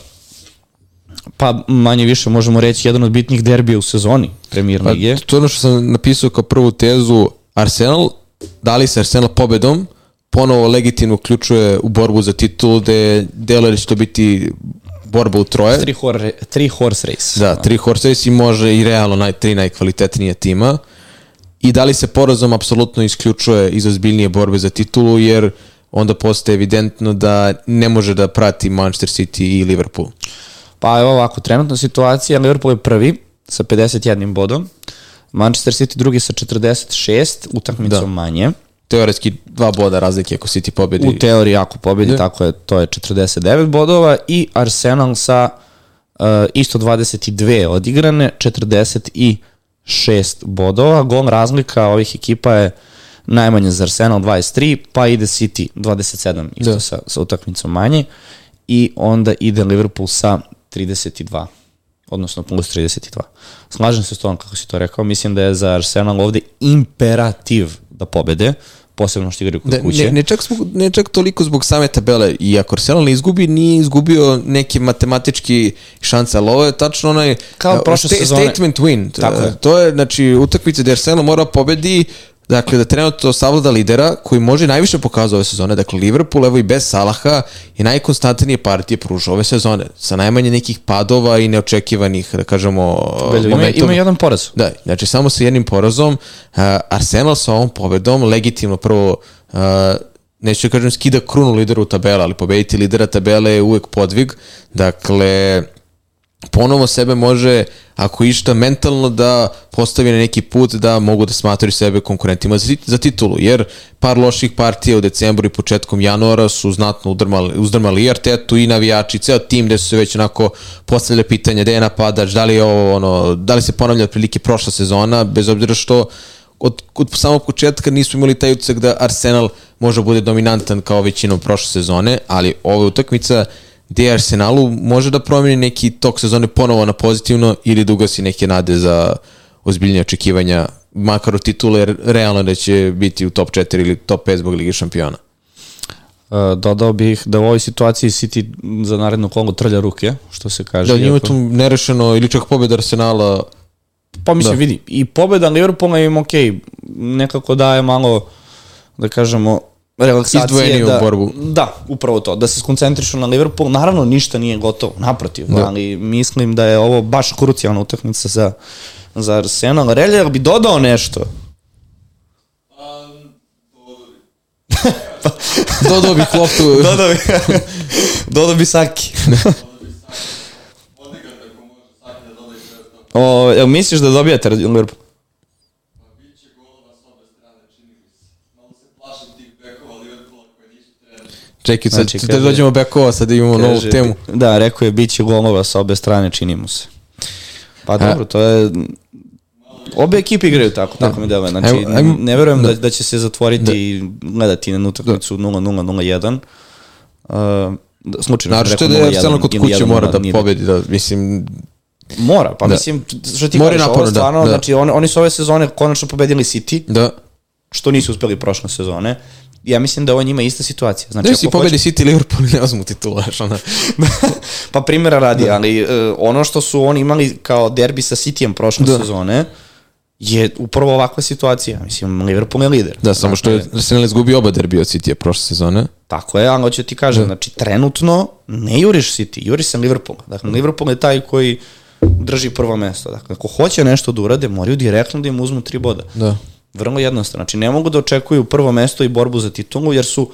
Pa manje više možemo reći jedan od bitnih derbija u sezoni Premier Pa, Lige. to je ono što sam napisao kao prvu tezu. Arsenal, da li se Arsenal pobedom, ponovo legitimno uključuje u borbu za titul, gde deluje da će to biti borba u troje. Tri, hor, tri horse race. Da, tri horse race i može i realno naj, tri najkvalitetnije tima. I da li se porazom apsolutno isključuje iz ozbiljnije borbe za titulu, jer onda postaje evidentno da ne može da prati Manchester City i Liverpool. Pa evo ovako, trenutna situacija, Liverpool je prvi sa 51 bodom, Manchester City drugi sa 46, utakmicom Da. manje. Teoretski dva boda razlike ako City pobedi. U teoriji ako pobedi, Da. tako je, to je 49 bodova i Arsenal sa uh, isto 22 odigrane, 46 bodova. Gol razlika ovih ekipa je najmanje za Arsenal 23, pa ide City 27 isto Da. sa, sa utakmicom manje i onda ide Liverpool sa 32 odnosno plus 32. Slažem se s tom kako si to rekao, mislim da je za Arsenal ovde imperativ da pobede, posebno što igraju kod Da, kuće. ne, ne, čak zbog, ne čak toliko zbog same tabele. I ako Arsenal ne izgubi, nije izgubio neki matematički šanse, ali ovo je tačno onaj Kao uh, prošle sezone. statement win. Tako je. To je, znači, utakmica gde Arsenal mora pobedi, dakle, da trenutno savlada lidera koji može najviše pokazao ove sezone. Dakle, Liverpool, evo i bez Salaha, je najkonstantnije partije pružao ove sezone. Sa najmanje nekih padova i neočekivanih, da kažemo, Beljo, ima, ima jedan poraz. Da, znači samo sa jednim porazom, uh, Arsenal sa ovom pobedom legitimno prvo, uh, neću da kažem skida krunu lideru tabela, ali pobediti lidera tabele je uvek podvig, dakle ponovo sebe može, ako išta, mentalno da postavi na neki put da mogu da smatraju sebe konkurentima za, za titulu, jer par loših partija u decembru i početkom januara su znatno udrmali, uzdrmali i Artetu i navijači, ceo tim gde su se već onako postavljali pitanja gde je napadač, da li je ovo ono, da li se ponavlja otprilike prošla sezona, bez obzira što od, od samog početka nismo imali taj utisak da Arsenal može da bude dominantan kao većinom prošle sezone, ali ova utakmica gde Arsenalu može da promeni neki tok sezone ponovo na pozitivno ili da ugasi neke nade za ozbiljnije očekivanja, makar od titule, jer realno da će biti u top 4 ili top 5 zbog Ligi šampiona. Uh, dodao bih da u ovoj situaciji City za narednu kolu trlja ruke, što se kaže. Da, njima iako- tu nerešeno ili čak pobjeda Arsenala Pa mislim, Da. vidi, i pobeda Liverpoola im ok, nekako daje malo, da kažemo, relaksacije. Da, borbu. Da, upravo to, da se skoncentrišu na Liverpool. Naravno, ništa nije gotovo, naprotiv, Da. ali mislim da je ovo baš krucijalna utakmica za, za Arsenal. Reljer bi dodao nešto. dodao bih loptu. Dodao bi, dodao bi Saki. o, jel misliš da dobijate Liverpool? Čekaj, sad Znači, da dođemo bekova, sad imamo novu Kaže, temu. Da, rekao je, bit će golova sa obe strane, čini mu se. Pa dobro, to je... Obe ekipe igraju tako, tako mi deluje. Znači, Ajmo- ajmo- ne verujem da, da će se zatvoriti i gledati na utakmicu 0-0-0-1. Uh, da, slučajno Naravno što da je 0-1 Arsenal kod kuće 1-0, mora da pobedi, da, mislim, Mora, pa Da. mislim, što ti Mora i kažeš, ovo naporno, da, stvarno, da. znači oni, oni su ove sezone konačno pobedili City, da. što nisu uspeli prošle sezone. Ja mislim da ovo njima je ista situacija. Znači, Da si pobedi City i Liverpool i ne uzmu titula, znaš, ona. pa primjera radi, ali uh, ono što su oni imali kao derbi sa Cityjem prošle Da. sezone je upravo ovakva situacija. Mislim, Liverpool je lider. Da, samo što je Arsenal izgubio oba derbija od City prošle sezone. Tako je, ali hoću ti kažem, znači trenutno ne juriš City, juriš se Liverpool. Dakle, Liverpool je taj koji drži prvo mesto. Dakle, ako hoće nešto da urade, moraju direktno da im uzmu tri boda. Da. Vrlo jednostavno. Znači, ne mogu da očekuju prvo mesto i borbu za titulu, jer su,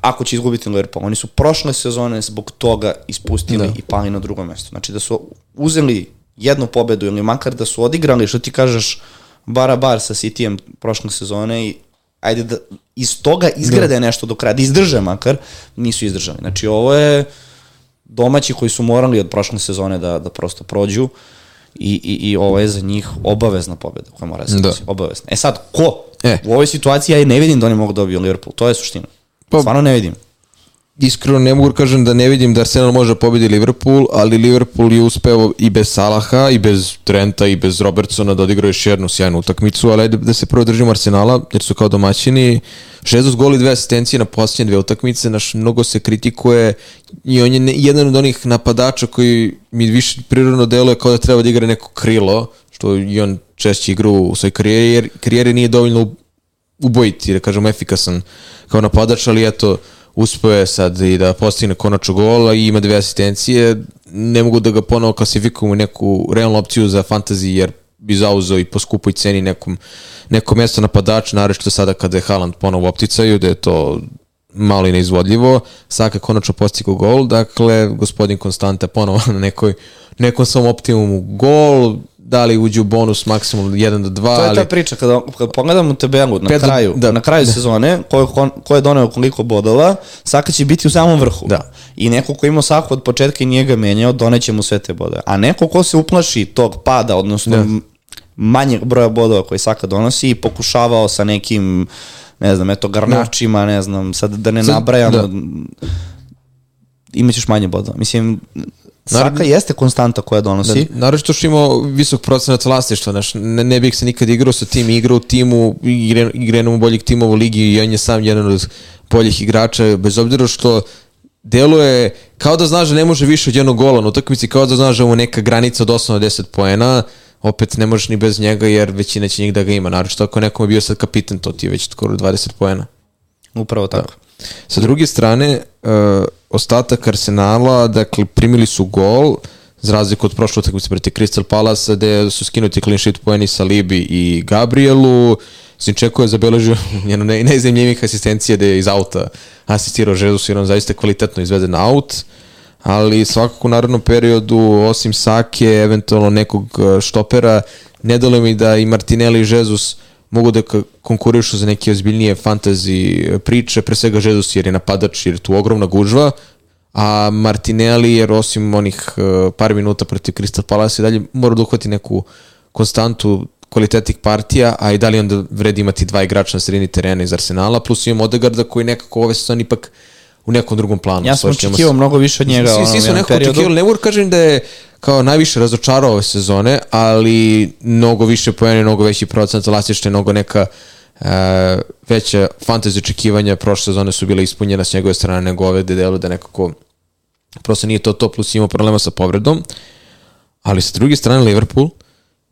ako će izgubiti Liverpool, oni su prošle sezone zbog toga ispustili Da. i pali na drugo mesto. Znači, da su uzeli jednu pobedu ili makar da su odigrali, što ti kažeš, bara bar sa Cityjem prošle sezone i ajde da iz toga izgrade nešto do kraja, da izdrže makar, nisu izdržali. Znači, ovo je domaći koji su morali od prošle sezone da, da prosto prođu i, i, i ovo je za njih obavezna pobjeda koja mora da se Da. Obavezna. E sad, ko? E. U ovoj situaciji ja ne vidim da oni mogu da dobiju Liverpool. To je suština. Pa- Stvarno ne vidim. Iskreno ne mogu da kažem da ne vidim da Arsenal može da pobedi Liverpool, ali Liverpool je uspeo i bez Salaha, i bez Trenta, i bez Robertsona da odigrao još jednu sjajnu utakmicu, ali ajde da se prvo držimo Arsenala, jer su kao domaćini. Jesus goli dve asistencije na posljednje dve utakmice, naš mnogo se kritikuje i on je jedan od onih napadača koji mi više prirodno deluje kao da treba da igra neko krilo, što i on češće igra u svojoj karijeri, jer karijeri nije dovoljno ubojiti, da kažemo efikasan kao napadač, ali eto, uspeo je sad i da postigne konačno gola i ima dve asistencije. Ne mogu da ga ponovo klasifikujem u neku realnu opciju za fantasy, jer bi zauzeo i po skupoj ceni nekom, neko mesto napadača, naročito sada kada je Haaland ponovo opticaju, da je to malo i neizvodljivo. Saka konačno postigao gol, dakle, gospodin Konstanta ponovo na nekoj, nekom svom optimumu gol, da li uđe u bonus maksimum 1 do 2, To je ali... ta priča, kada, kada pogledamo tabelu na Pet do- kraju, da. na kraju sezone, ko je, ko je doneo koliko bodova, Saka će biti u samom vrhu. Da. I neko ko ima Saku od početka i nije ga menjao, doneće mu sve te bodove. A neko ko se uplaši tog pada, odnosno Da. manjeg broja bodova koji Saka donosi i pokušavao sa nekim ne znam, eto, garnačima, ne znam, sad da ne nabrajamo, da. imaćeš manje bodova. Mislim, Saka Naravno- jeste konstanta koja donosi. Da, naravno što imao visok procenat vlasništva, znaš, ne, ne bih se nikad igrao sa tim, igrao u timu, igre, igrenom u boljih timova u ligi i on je sam jedan od boljih igrača, bez obzira što deluje kao da znaš da ne može više od jednog gola na utakmici, kao da znaš da mu neka granica od 8 do 10 poena, opet ne možeš ni bez njega jer većina će njih da ga ima, naravno što ako nekom je bio sad kapitan, to ti je već skoro 20 poena. Upravo tako. Sa druge strane, uh, ostatak Arsenala, dakle, primili su gol, za razliku od prošle utakmice protiv Crystal Palace, gde su skinuti clean sheet poeni sa Libi i Gabrielu. Sinčeko je zabeležio jednu ne, najzemljivih asistencija da je iz auta asistirao Jesus jer on zaista kvalitetno izveden aut. Ali svakako u narednom periodu, osim Sake, eventualno nekog uh, štopera, ne dole mi da i Martinelli i Jesus mogu da konkurišu za neke ozbiljnije fantasy priče, pre svega Jesus jer je napadač, jer je tu ogromna gužva, a Martinelli jer osim onih uh, par minuta protiv Crystal Palace i dalje mora da uhvati neku konstantu kvalitetnih partija, a i dalje onda vredi imati dva igrača na sredini terena iz Arsenala, plus imamo Odegarda koji nekako ove sezone ipak u nekom drugom planu. Ja sam očekivao mnogo više od njega Svi, svi su nekako očekivali, ne mogu da kažem da je kao najviše razočarao ove sezone, ali mnogo više pojene, mnogo veći procent elastične, mnogo neka e, veća fantazija očekivanja prošle sezone su bile ispunjena s njegove strane nego ove gde delu da nekako prosto nije to to plus imamo problema sa povredom. Ali sa druge strane Liverpool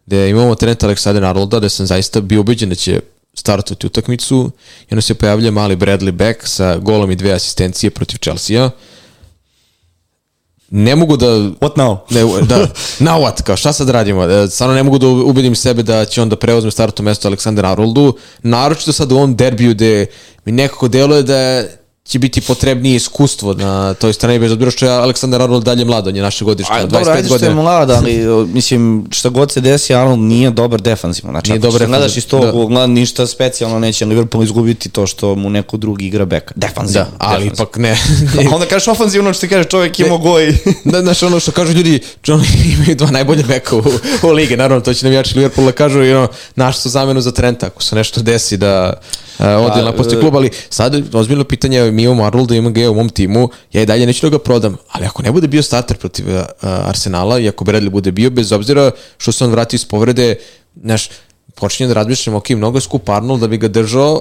gde imamo trenut Aleksandra Arnolda gde sam zaista bio ubeđen da će startovati utakmicu i onda se pojavlja mali Bradley Beck sa golom i dve asistencije protiv Chelsea-a ne mogu da... What now? Ne, da, now what, kao šta sad radimo? E, Stvarno ne mogu da ubedim sebe da će on da preuzme startno mesto Aleksandar Aroldu, naročito sad u ovom derbiju gde mi nekako deluje da će biti potrebnije iskustvo na toj strani, bez obzira što je Aleksandar Arnold dalje mlad, on je naše godište, 25 dobro, ajde što je mlad, ali mislim, šta god se desi, Arnold nije dobar defanzivno. Znači, Nije ako dobar se gledaš iz tog da. ugla, ništa specijalno neće Liverpool izgubiti to što mu neko drugi igra beka. Defanzivno. Da, ali defanzivno. ipak ne. A onda kažeš ofanzivno što ti kaže čovjek ima goj. da, znaš, ono što kažu ljudi, oni imaju dva najbolje beka u, u ligi, naravno, to će navijači Liverpoola kažu i ono, naš su zamenu za Trenta, ako se nešto desi da uh, ode Pa, na postoji e, klub, ali sad ozbiljno pitanje, mi imamo Arnolda, imamo ga u mom timu, ja i dalje neću da ga prodam, ali ako ne bude bio starter protiv uh, Arsenala i ako Bradley bude bio, bez obzira što se on vrati iz povrede, znaš, počinje da razmišljam, ok, mnogo je skup Arnold da bi ga držao,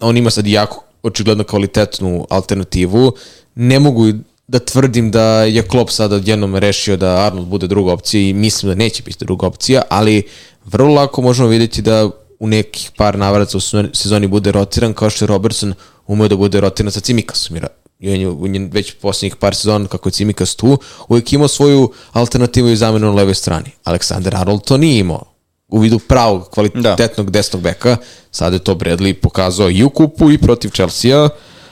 on ima sad jako očigledno kvalitetnu alternativu. Ne mogu da tvrdim da je Klopp sada jednom rešio da Arnold bude druga opcija i mislim da neće biti druga opcija, ali vrlo lako možemo vidjeti da u nekih par navrata u sezoni bude rotiran kao što je Robertson umeo da bude rotiran sa Cimikasom. Jer je već posljednjih par sezona kako je Cimikas tu, uvijek imao svoju alternativu i zamenu na levoj strani. Aleksander Arnold to nije imao u vidu pravog kvalitetnog da. desnog beka. Sada je to Bradley pokazao i u kupu i protiv Chelsea-a.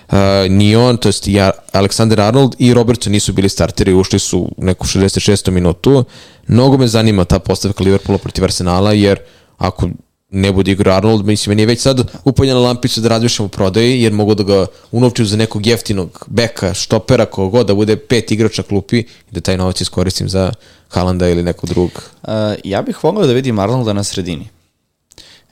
Uh, ni on, to jest i Alexander Arnold i Robertson nisu bili starteri, ušli su u neku 66. minutu. Mnogo me zanima ta postavka Liverpoola protiv Arsenala, jer ako ne bude igra Arnold, mislim, meni je već sad upaljena lampica da razmišljam o prodaji, jer mogu da ga unovčim za nekog jeftinog beka, štopera, kogo da bude pet igrača klupi i da taj novac iskoristim za Halanda ili nekog drugog. Uh, ja bih volio da vidim Arnolda na sredini.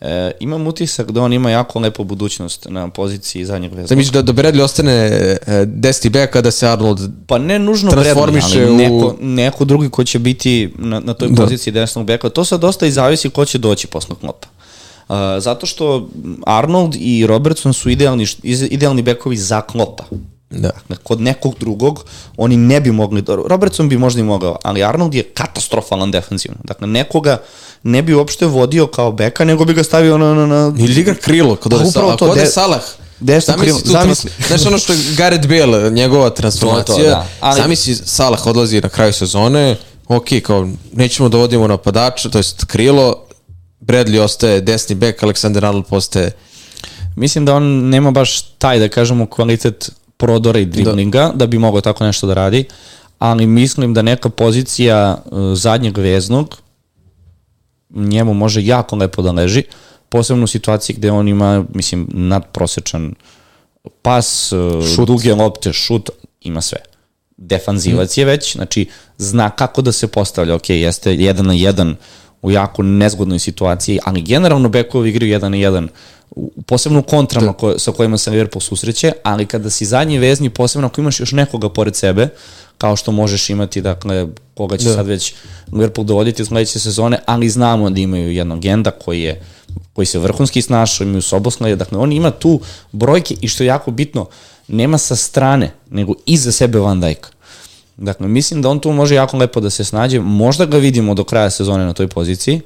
E, imam utisak da on ima jako lepu budućnost na poziciji zadnjeg veznog. Da misliš da, da Bradley ostane e, desni bek, a da se Arnold Pa ne nužno transformiše Bradley, ali u- neko, neko drugi ko će biti na, na toj Da. poziciji desnog beka. To sad dosta i zavisi ko će doći posle klopa. Uh, zato što Arnold i Robertson su idealni, idealni bekovi za klopa. Da. Dakle, kod nekog drugog oni ne bi mogli, da- Robertson bi možda i mogao, ali Arnold je katastrofalan defanzivno. Dakle, nekoga ne bi uopšte vodio kao beka, nego bi ga stavio na... na, na Ili igra krilo, kod Pa ode, Salah. Ako ode de- Salah, desno zamisli krilo, zamisli. Znaš ono što je Gareth Bale, njegova transformacija, To je to, da. Ali- zamisli Salah odlazi na kraju sezone, ok, kao nećemo da vodimo napadača, to jest krilo, Bradley ostaje desni bek, Alexander Arnold postaje Mislim da on nema baš taj, da kažemo, kvalitet prodora i driblinga, da, da bi mogao tako nešto da radi, ali mislim da neka pozicija uh, zadnjeg veznog njemu može jako lepo da leži, posebno u situaciji gde on ima, mislim, nadprosečan pas, uh, šut. duge lopte, šut, ima sve. Defanzivac je već, znači zna kako da se postavlja, ok, jeste jedan na jedan u jako nezgodnoj situaciji, ali generalno bekovi igraju jedan na jedan, u- posebno u kontrama ko, sa kojima se Liverpool susreće, ali kada si zadnji vezni, posebno ako imaš još nekoga pored sebe, kao što možeš imati, dakle, koga će da. sad već Liverpool dovoditi sledeće sezone, ali znamo da imaju jednog genda koji je koji se vrhunski snašao, imaju Soboslaj, dakle, on ima tu brojke i što je jako bitno, nema sa strane, nego iza sebe Van Dijk. Dakle, mislim da on tu može jako lepo da se snađe, možda ga vidimo do kraja sezone na toj poziciji,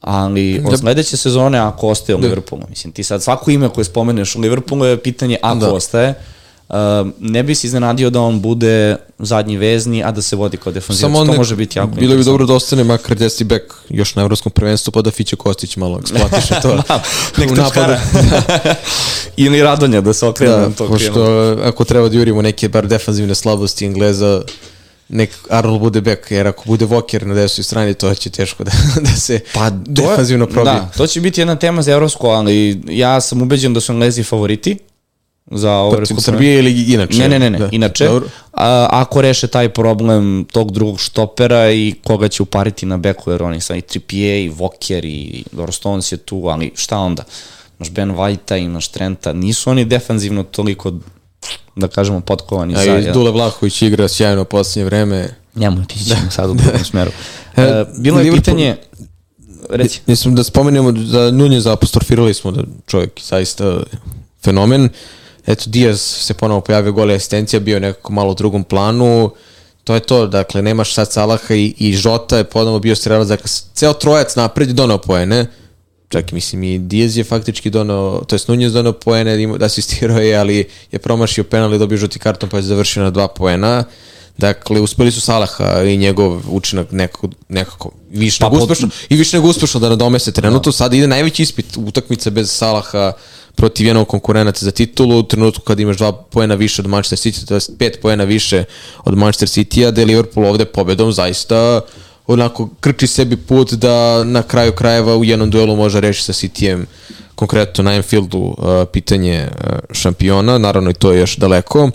ali od sledeće sezone ako ostaje u Liverpoolu, mislim, ti sad svako ime koje spomeneš u Liverpoolu je pitanje ako da. ostaje, Uh, ne bi se iznenadio da on bude zadnji vezni, a da se vodi kao defanzivac. To nek- može biti jako Bilo bi dobro da ostane makar desni bek još na evropskom prvenstvu, pa da Fiće Kostić malo eksploatiše to. Nek u točkara. napadu. Ili Radonja da se okrene Da, to pošto krenu. ako treba da jurimo neke bar defanzivne slabosti Engleza, nek Arnold bude bek, jer ako bude Walker na desnoj strani, to će teško da, da se Pa, to defanzivno probije. Da, to će biti jedna tema za Evropsko, ali ja sam ubeđen da su Englezi favoriti za ovo Evropsko Srbije ili inače? Ne, ne, ne, ne. Da. Inače, Dobro. a, ako reše taj problem tog drugog štopera i koga će upariti na beku, jer oni sad i Trippier i Walker i dobro Stones je tu, ali šta onda? Imaš Ben Whitea, imaš Trenta, nisu oni defanzivno toliko da kažemo, potkovani A za... i Dule Vlahović igra sjajno u posljednje vreme. Njemu ti ćemo sad u drugom smeru. E, E, bilo je Liverpool- pitanje... Reci. Mislim da spomenemo za Nunez apostrofirali smo da čovjek je zaista fenomen. Eto, Diaz se ponovo pojavio gol i asistencija, bio je nekako malo u drugom planu. To je to, dakle, nemaš sad Salaha i, i Žota je ponovo bio strelac, dakle, ceo trojac napred je donao poene. Čak, mislim, i Diaz je faktički donao, to je Nunez donao poene, da asistirao je, ali je promašio penal i dobio žuti karton, pa je završio na dva poena. Dakle, uspeli su Salaha i njegov učinak nekako, nekako više Pa nego uspešno, i više nego uspešno da nadomese trenutno. Sad ide najveći ispit utakmice bez Salaha protiv jednog konkurenata za titulu u trenutku kad imaš dva poena više od Manchester City, to je pet poena više od Manchester City-a, da je Liverpool ovde pobedom zaista onako krči sebi put da na kraju krajeva u jednom duelu može reći sa Cityjem konkretno na Anfieldu uh, pitanje uh, šampiona, naravno i to je još daleko. Uh,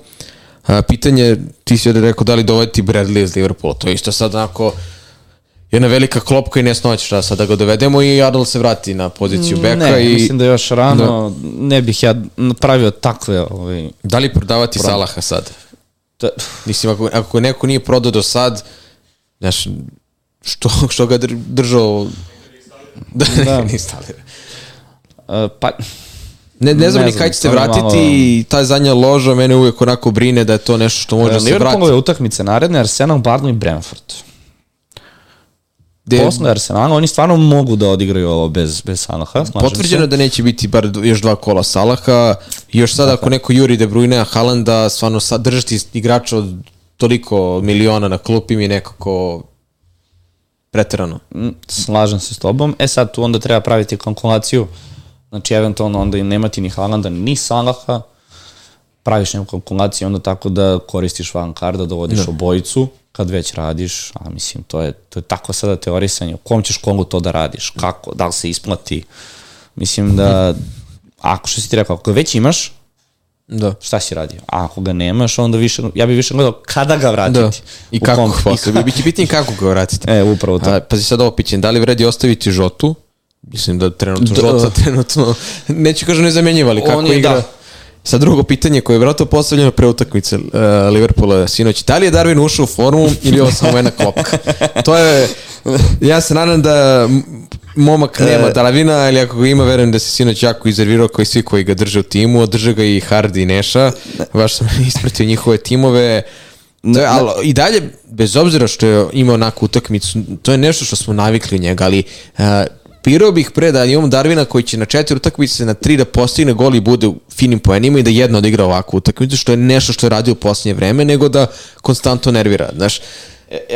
pitanje, ti si ovde rekao da li dovoditi Bradley iz Liverpoola, to je isto sad onako jedna velika klopka i nesnoć šta sad da ga dovedemo i Adel se vrati na poziciju beka Ne, i mislim da je još rano, ne bih ja pravio takve... Ovaj, da li prodavati Salaha sad? to, Mislim, ako, ako neko nije prodao do sad, znaš, što, što ga dr- držao... Da, Da. instalira. uh, pa, Ne, ne znam Ne ni kada ćete vratiti malo- i ta zadnja loža mene uvijek onako brine da je to nešto što može da se vrati. Liverpoolove utakmice naredne, Arsenal, Barnley i Brentford. Gde- Posle Arsenala, oni stvarno mogu da odigraju ovo bez, bez Salaha, Potvrđeno se. da neće biti bar još dva kola Salaha. Još sad ako neko juri De Bruyne, Haalanda, stvarno sad držati igrača od toliko miliona na klupi mi nekako preterano. Mm, Slažem se s tobom. E sad tu onda treba praviti kalkulaciju. Znači eventualno onda i nemati ni Haalanda ni Salaha. Praviš neku kalkulaciju onda tako da koristiš van karda, dovodiš da. obojicu kad već radiš, a mislim to je, to je tako sada teorisanje, u kom ćeš kolu to da radiš, kako, da li se isplati. Mislim da, ako što si ti rekao, ako već imaš, Da. šta si radio? A ako ga nemaš, onda više, ja bih više gledao kada ga vratiti. Da. I kako kom- posle. Biće pitanje kako ga vratiti. E, upravo to. A, pazi sad ovo da li vredi ostaviti Žotu? Mislim da trenutno Da. Žota trenutno, neću kažem nezamenjiva, ali kako On je, igra. da. Sad drugo pitanje koje je vratno postavljeno pre utakmice uh, Liverpoola sinoć. Da li je Darwin ušao u formu ili je ovo samo jedna klopka? To je, ja se nadam da momak nema E. Darwina, ali ako ga ima, verujem da se sinoć jako izervirao koji svi koji ga drže u timu, drže ga i Hardy i Neša, baš sam ispratio njihove timove, To je, ali i dalje, bez obzira što je imao onakvu utakmicu, to je nešto što smo navikli od njega, ali uh, pirao bih pre da imamo Darvina koji će na četiri utakmice na tri da postigne gol i bude u finim poenima i da jedno odigra ovakvu utakmicu, što je nešto što je radio u posljednje vreme, nego da konstantno nervira. Znaš,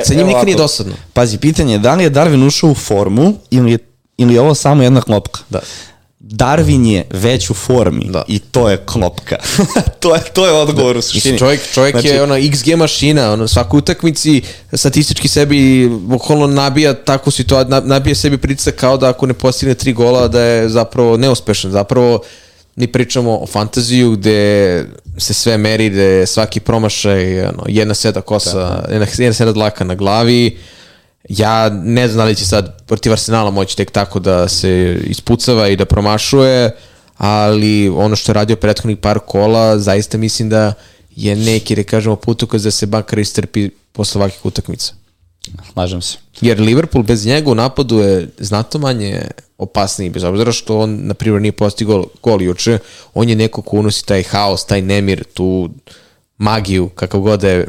sa njim nikad nije dosadno. Pazi, pitanje je da li je Darwin ušao u formu ili je, ili je ovo samo jedna klopka? Da. Darwin je već u formi Da. i to je klopka. to, je, to je odgovor u suštini. Čovjek, čovjek Znači- je ono XG mašina, ono, svakoj utakmici statistički sebi bukvalno nabija takvu situaciju, nabija sebi pritisak kao da ako ne postigne tri gola da je zapravo neuspešan. Zapravo mi pričamo o fantaziju gde se sve meri, gde je svaki promašaj ono, jedna seda kosa, jedna, jedna seda dlaka na glavi. Ja ne znam da li će sad protiv Arsenala moći tek tako da se ispucava i da promašuje, ali ono što je radio prethodnih par kola, zaista mislim da je neki, da kažemo, putokaz da se Bakar istrpi posle ovakvih utakmica. Slažem se. Jer Liverpool bez njega u napadu je znatno manje opasniji, bez obzira što on, na primjer, nije postigao gol juče, on je neko ko unosi taj haos, taj nemir, tu magiju, kakav god da je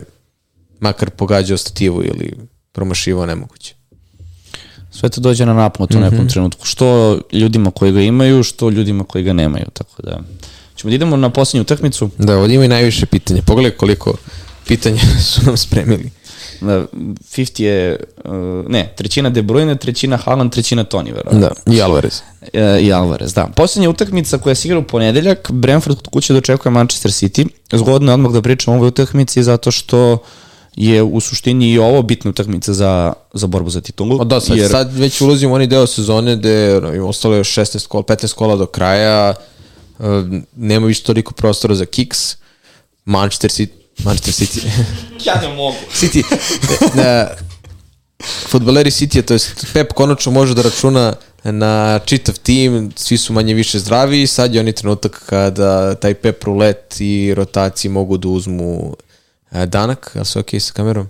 makar pogađao stativu ili promašivao nemoguće. Sve to dođe na naplatu u nekom trenutku. Što ljudima koji ga imaju, što ljudima koji ga nemaju. Tako da, ćemo da idemo na posljednju utakmicu. Da, ovdje ima i najviše pitanja. Pogledaj koliko pitanja su nam spremili. Da, 50 je, uh, ne, trećina De Bruyne, trećina Haaland, trećina Toni, verovatno. Da, i Alvarez. E, i Alvarez, da. Posljednja utakmica koja se igra u ponedeljak, Brentford kod kuće dočekuje Manchester City. Zgodno je odmah da pričam o ovoj utakmici zato što je u suštini i ovo bitna utakmica za, za borbu za titulu. O da, sad, jer, sad već ulazimo u onaj deo sezone gde ima ostalo još 16 kola, 15 kola do kraja, uh, nema više toliko prostora za kiks, Manchester City, Manchester City, Ja ne mogu. City, na, futbaleri City, to jest Pep konačno može da računa na čitav tim, svi su manje više zdravi i sad je oni trenutak kada taj pep rulet i rotaciji mogu da uzmu e, danak, ali sve okej okay sa kamerom?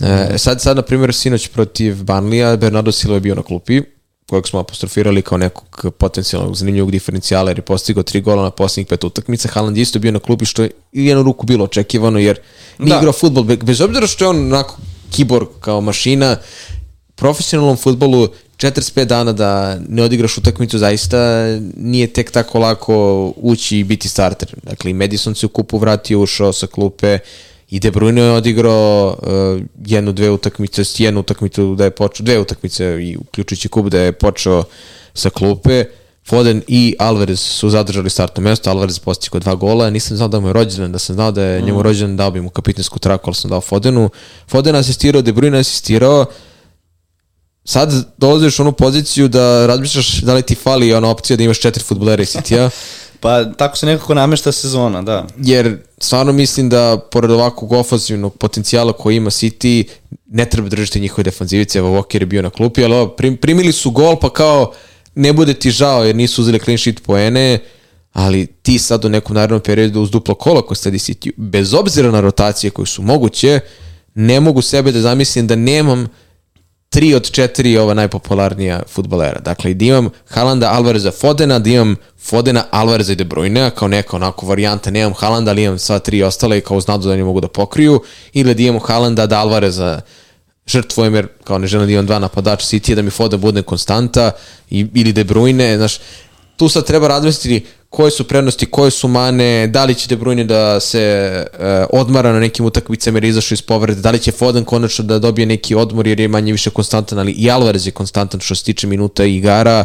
E, sad, sad, na primjer, sinoć protiv Banlija, Bernardo Silva je bio na klupi, kojeg smo apostrofirali kao nekog potencijalnog zanimljivog diferencijala jer je postigao tri gola na posljednjih pet utakmica. Haaland je isto bio na klubi što je i jednu ruku bilo očekivano jer nije da. igrao futbol. Bez obzira što je on onako kibor kao mašina, profesionalnom futbolu 45 dana da ne odigraš utakmicu zaista nije tek tako lako ući i biti starter. Dakle, i Madison se u kupu vratio, ušao sa klupe, i De Bruyne je odigrao uh, jednu, dve utakmice, jednu utakmicu da je počeo, dve utakmice i uključujući kup da je počeo sa klupe. Foden i Alvarez su zadržali startno mesto, Alvarez postigao dva gola, nisam znao da mu je rođendan, da sam znao da je mm. njemu rođendan, dao bi mu kapitensku traku, ali sam dao Fodenu. Foden asistirao, De Bruyne asistirao, sad dolaziš u onu poziciju da razmišljaš da li ti fali ona opcija da imaš četiri futbolera i City-a. Pa tako se nekako namešta sezona, da. Jer stvarno mislim da pored ovakvog ofazivnog potencijala koji ima City, ne treba držati njihove defanzivice, evo Walker je bio na klupi, ali ovo, prim, primili su gol, pa kao ne bude ti žao jer nisu uzeli clean sheet poene, ali ti sad u nekom narednom periodu uz duplo kola ko sledi City, bez obzira na rotacije koje su moguće, ne mogu sebe da zamislim da nemam tri od četiri ova najpopularnija futbolera. Dakle, da imam Halanda, Alvareza, Fodena, da imam Fodena, Alvareza i De Bruyne, kao neka onako varijanta, nemam Halanda, ali imam sva tri ostale kao znadu da ne mogu da pokriju, ili da imam Halanda, da Alvareza žrtvujem jer kao ne želim da imam dva napadača City, da mi Foden bude konstanta, i, ili De Bruyne, znaš, tu sad treba razmisliti koje su prednosti, koje su mane, da li će De Bruyne da se uh, odmara na nekim utakmicama jer je izašao iz povrede, da li će Foden konačno da dobije neki odmor jer je manje više konstantan, ali i Alvarez je konstantan što se tiče minuta i igara,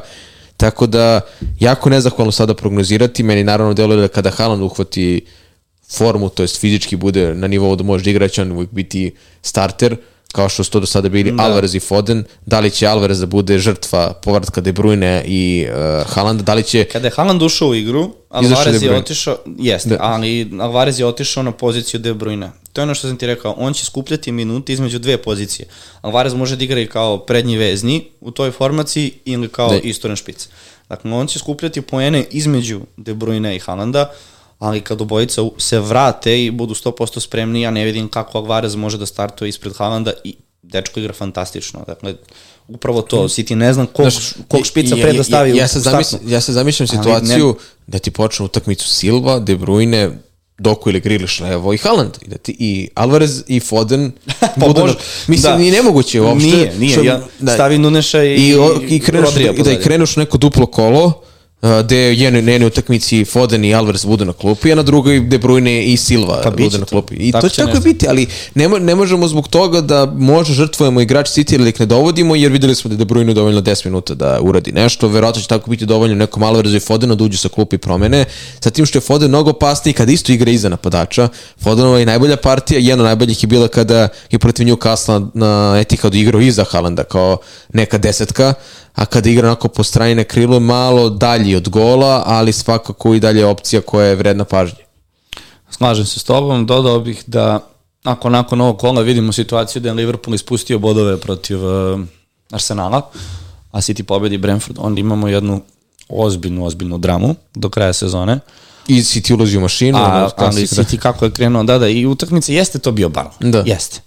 tako da jako nezahvalno sada prognozirati, meni naravno deluje da kada Haaland uhvati formu, to jest fizički bude na nivou da može da on uvijek biti starter, kao što su to do sada bili da. Alvarez i Foden, da li će Alvarez da bude žrtva povratka De Bruyne i uh, Haaland, da li će... Kada je Haaland ušao u igru, Alvarez je otišao, jeste, da. ali Alvarez je otišao na poziciju De Bruyne. To je ono što sam ti rekao, on će skupljati minute između dve pozicije. Alvarez može da igra i kao prednji vezni u toj formaciji ili kao da. istoren špic. Dakle, on će skupljati poene između De Bruyne i Haalanda, ali kad obojica se vrate i budu 100% spremni, ja ne vidim kako Alvarez može da startuje ispred Haalanda i dečko igra fantastično. Dakle, upravo to, City ne znam kog, Znaš, kog špica pre da stavi ja, ja, ja, se zamislim, ja se zamišljam situaciju ne... da ti počne utakmicu Silva, De Bruyne, Doku ili Griliš levo i Haaland. I, da ti, i Alvarez i Foden pa budu na, mislim da. nije nemoguće uopšte nije, nije, što, ja, da, stavi Nuneša i, i, i, kreneš, i da i kreneš neko duplo kolo gde je na jednoj utakmici Foden i Alvarez budu na klupi, a na drugoj De Bruyne i Silva pa budu na klupi. I tako to će tako nešto. biti, ali ne, ne možemo zbog toga da može žrtvujemo igrač City ili da ih ne dovodimo, jer videli smo da De Bruyne dovoljno 10 minuta da uradi nešto, verovatno će tako biti dovoljno nekom Alvarezu i Fodenu da uđu sa klupi promene, sa tim što je Foden mnogo opasniji kada isto igra iza napadača. Fodenova je najbolja partija, jedna najboljih je bila kada je protiv Newcastle na, Etihadu igrao iza Halanda kao neka desetka, a kada igra onako po strani na krilu je malo dalji od gola, ali svakako i dalje opcija koja je vredna pažnje. Slažem se s tobom, dodao bih da ako nakon ovog kola vidimo situaciju da je Liverpool ispustio bodove protiv uh, Arsenala, a City pobedi Brentford, onda imamo jednu ozbiljnu, ozbiljnu dramu do kraja sezone. I City ulazi u mašinu. A, ali City kako je krenuo, da, da, i utakmice jeste to bio balon. Da. Jeste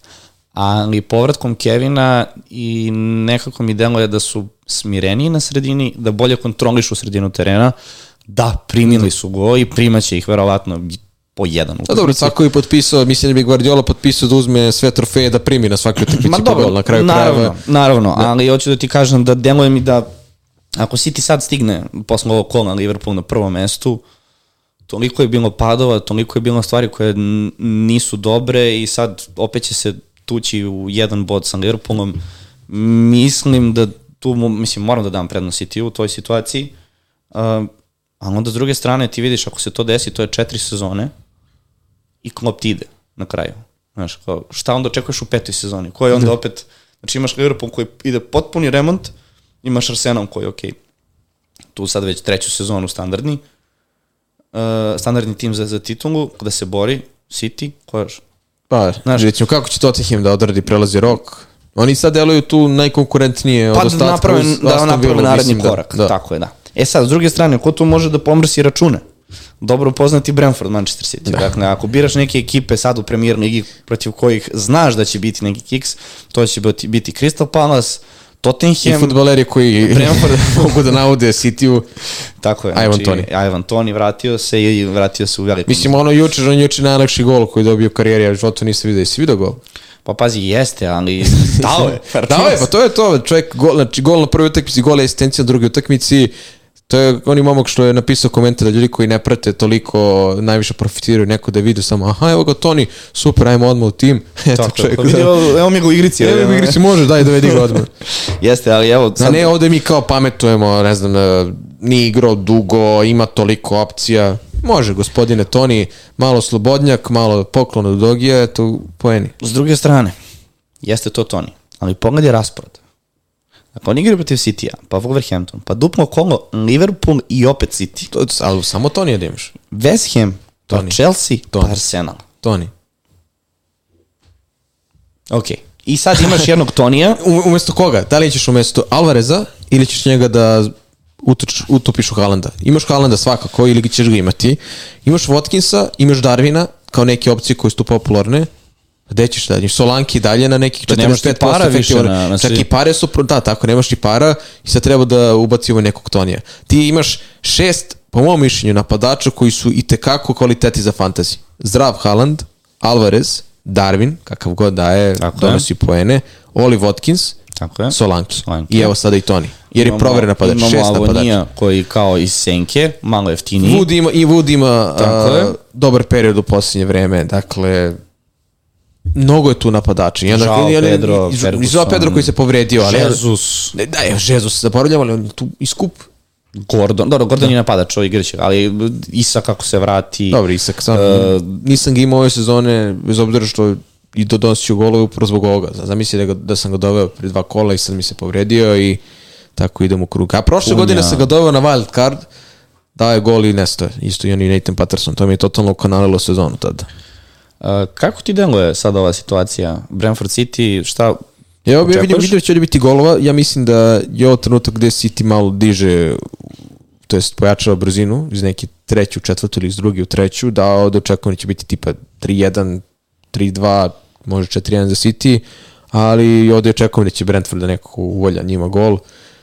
ali povratkom Kevina i nekako mi deluje da su smireniji na sredini, da bolje kontrolišu sredinu terena, da primili su go i primaće ih verovatno po jedan. Da, dobro, svako je potpisao, mislim da bi Guardiola potpisao da uzme sve trofeje da primi na svakoj utakmici po gol na kraju naravno, krajeva. Naravno, da. ali hoću da ti kažem da deluje mi da ako City sad stigne posle ovog kola Liverpool na prvom mestu, toliko je bilo padova, toliko je bilo stvari koje nisu dobre i sad opet će se tući u jedan bod sa Liverpoolom, mislim da tu, mislim, moram da dam prednost City u toj situaciji, uh, ali onda s druge strane ti vidiš ako se to desi, to je četiri sezone i Klopp ti ide na kraju. Znaš, kao, šta onda očekuješ u petoj sezoni? Ko je onda da. opet, znači imaš Liverpool koji ide potpuni remont, imaš Arsenal koji je okej, okay, tu sad već treću sezonu standardni, uh, standardni tim za, za titulu, kada se bori, City, ko još? Pa, Znaš, vidjet ćemo kako će Tottenham da odradi prelazi rok. Oni sad deluju tu najkonkurentnije od Pa da ostatka naprave, uz da naprave naredni mislim korak. Da. Tako je, da. E sad, s druge strane, ko tu može da pomrsi račune? Dobro poznati Brentford, Manchester City. Da. Dakle, ako biraš neke ekipe sad u premier ligi protiv kojih znaš da će biti neki kiks, to će biti, biti Crystal Palace, I Tottenham, futbaleri koji Brentford. mogu da navode City-u. tako je. Ivan znači, Toney. Ivan Toni vratio se i vratio se u velikom. Mislim, ono juče, on juče najlakši gol koji je dobio u karijeri, ja životu nisam vidio. Jesi vidio gol? Pa pazi, jeste, ali dao je. Da, je, pa to je to, čovjek, gol, znači gol na prvoj utakmici, gol je asistencija na drugoj utakmici, to je oni momak što je napisao komentar da ljudi koji ne prate toliko najviše profitiraju neko da vidi samo, aha, evo ga Toni, super, ajmo odmah u tim. Eto, Tako, čovjek, pa vidi, da. evo, evo mi ga u igrici. Evo mi igrici može, daj dovedi ga odmah. Jeste, ali evo, A sad, ne, ovde mi kao pametujemo, ne znam, e, nije igrao dugo, ima toliko opcija. Može, gospodine Toni, malo slobodnjak, malo poklon od dogija, eto, poeni. s druge strane, jeste to Toni, ali pogledaj raspored. Dakle, oni igraju protiv City-a, pa Wolverhampton, pa duplo kolo Liverpool i opet City. To, ali samo Toni da imaš. West Ham, pa. Chelsea, Toni. pa Arsenal. Toni. Ok. I sad imaš jednog Tonija, U, umesto koga? Da li ćeš umesto Alvareza ili ćeš njega da utoč, utopiš u Haalanda? Imaš Haalanda svakako ili ćeš ga imati. Imaš Watkinsa, imaš Darvina kao neke opcije koje su tu popularne. Gde ćeš da imaš Solanki dalje na nekih Da nemaš ti 45% para više na- na Čak i pare su, da, tako, nemaš ti para i sad treba da ubacimo nekog Tonija. Ti imaš šest, po mom mišljenju, napadača koji su i tekako kvaliteti za fantasy. Zdrav Haaland, Alvarez, Darwin, kakav god daje, Tako je. donosi poene, Oli Watkins, Tako je. Solanki. Solanki. I evo sada i Toni. Jer je imamo- proveren napadač, imamo šest napadača. Avonija koji kao iz Senke, malo jeftiniji. Wood ima, I Wood ima je. a, dobar period u posljednje vreme, dakle mnogo je tu napadača. I onda, Žao i- Pedro, i- Ferguson. i Pedro koji se povredio, ali... Jesus, Ne, da, evo, Žezus, zaboravljamo, ali on je tu i skup. Gordon, dobro, Gordon je napadač, ovo igraće, ali Isa kako se vrati. Dobro, Isak, sam, E, nisam ga imao ove sezone, bez obzira što i do donosio golove upravo zbog ovoga. Zamisli da, ga, da sam ga doveo pri dva kola i sad mi se povredio i tako idem u krug. A prošle Kunja. godine sam ga doveo na wild card, dao je gol i nestoje. Isto i on i Nathan Patterson. To mi je totalno kanalilo sezonu tada. Uh, kako ti deluje sad ova situacija? Brentford City, šta Ja bi vidio, očekuješ? vidio će li biti golova. Ja mislim da je ovo trenutak gde City malo diže to jest pojačava brzinu iz neke treću, četvrtu ili iz druge u treću, da ovde očekujem da će biti tipa 3-1, 3-2, može 4-1 za City, ali ovde očekujem da će Brentford da nekako uvolja njima gol,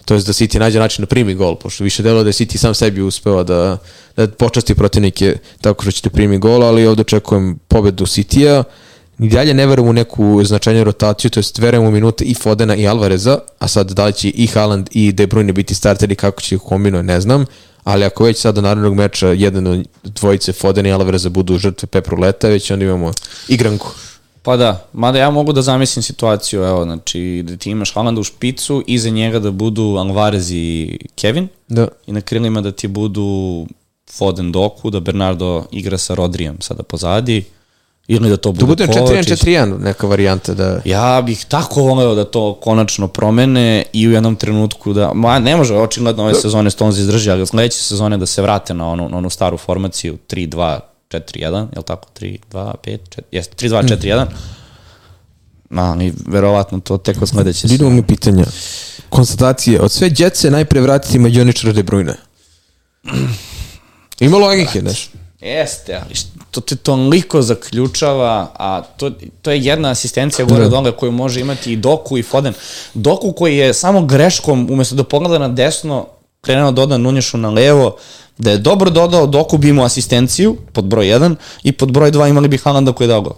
to jest da City nađe način da primi gol, pošto više delo da je City sam sebi uspeo da, da počasti protivnike tako što će da primi gol, ali ovde očekujem pobedu City-a, i dalje ne verujem u neku značajniju rotaciju, to jest verujem u minute i Fodena i Alvareza, a sad da li će i Haaland i De Bruyne biti starteri, kako će ih kombinuje, ne znam, ali ako već sad do narednog meča jedan od dvojice Fodena i Alvareza budu žrtve Pep ruleta, već onda imamo igranku. Pa da, mada ja mogu da zamislim situaciju, evo, znači, da ti imaš Haalanda u špicu, iza njega da budu Alvarez i Kevin, Da. i na krilima da ti budu Foden Doku, da Bernardo igra sa Rodrijem sada pozadi, ili da to bude Da bude Kovačić. 4-1-4-1 neka varijanta da... Ja bih tako voleo da to konačno promene i u jednom trenutku da, ma ne može očigledno ove sezone Stones izdrži, ali sledeće sezone da se vrate na onu, na onu staru formaciju 3-2, 4-1, je li tako? 3, 2, 5, 4, jeste, 3, 2, 4, 1. Ma, ali verovatno to tek od sledeće sezone. mi pitanja. Konstatacije. Od sve djece najpre vratiti Mađoničara De Bruyne. Ima logike, znaš. Jeste, ali to te toliko zaključava, a to, to je jedna asistencija gore Da. dole koju može imati i Doku i Foden. Doku koji je samo greškom, umesto da pogleda na desno, krenuo da oda Nunješu na levo, da je dobro dodao, Doku bi imao asistenciju, pod broj 1, i pod broj 2 imali bi Haalanda koji je dao gol.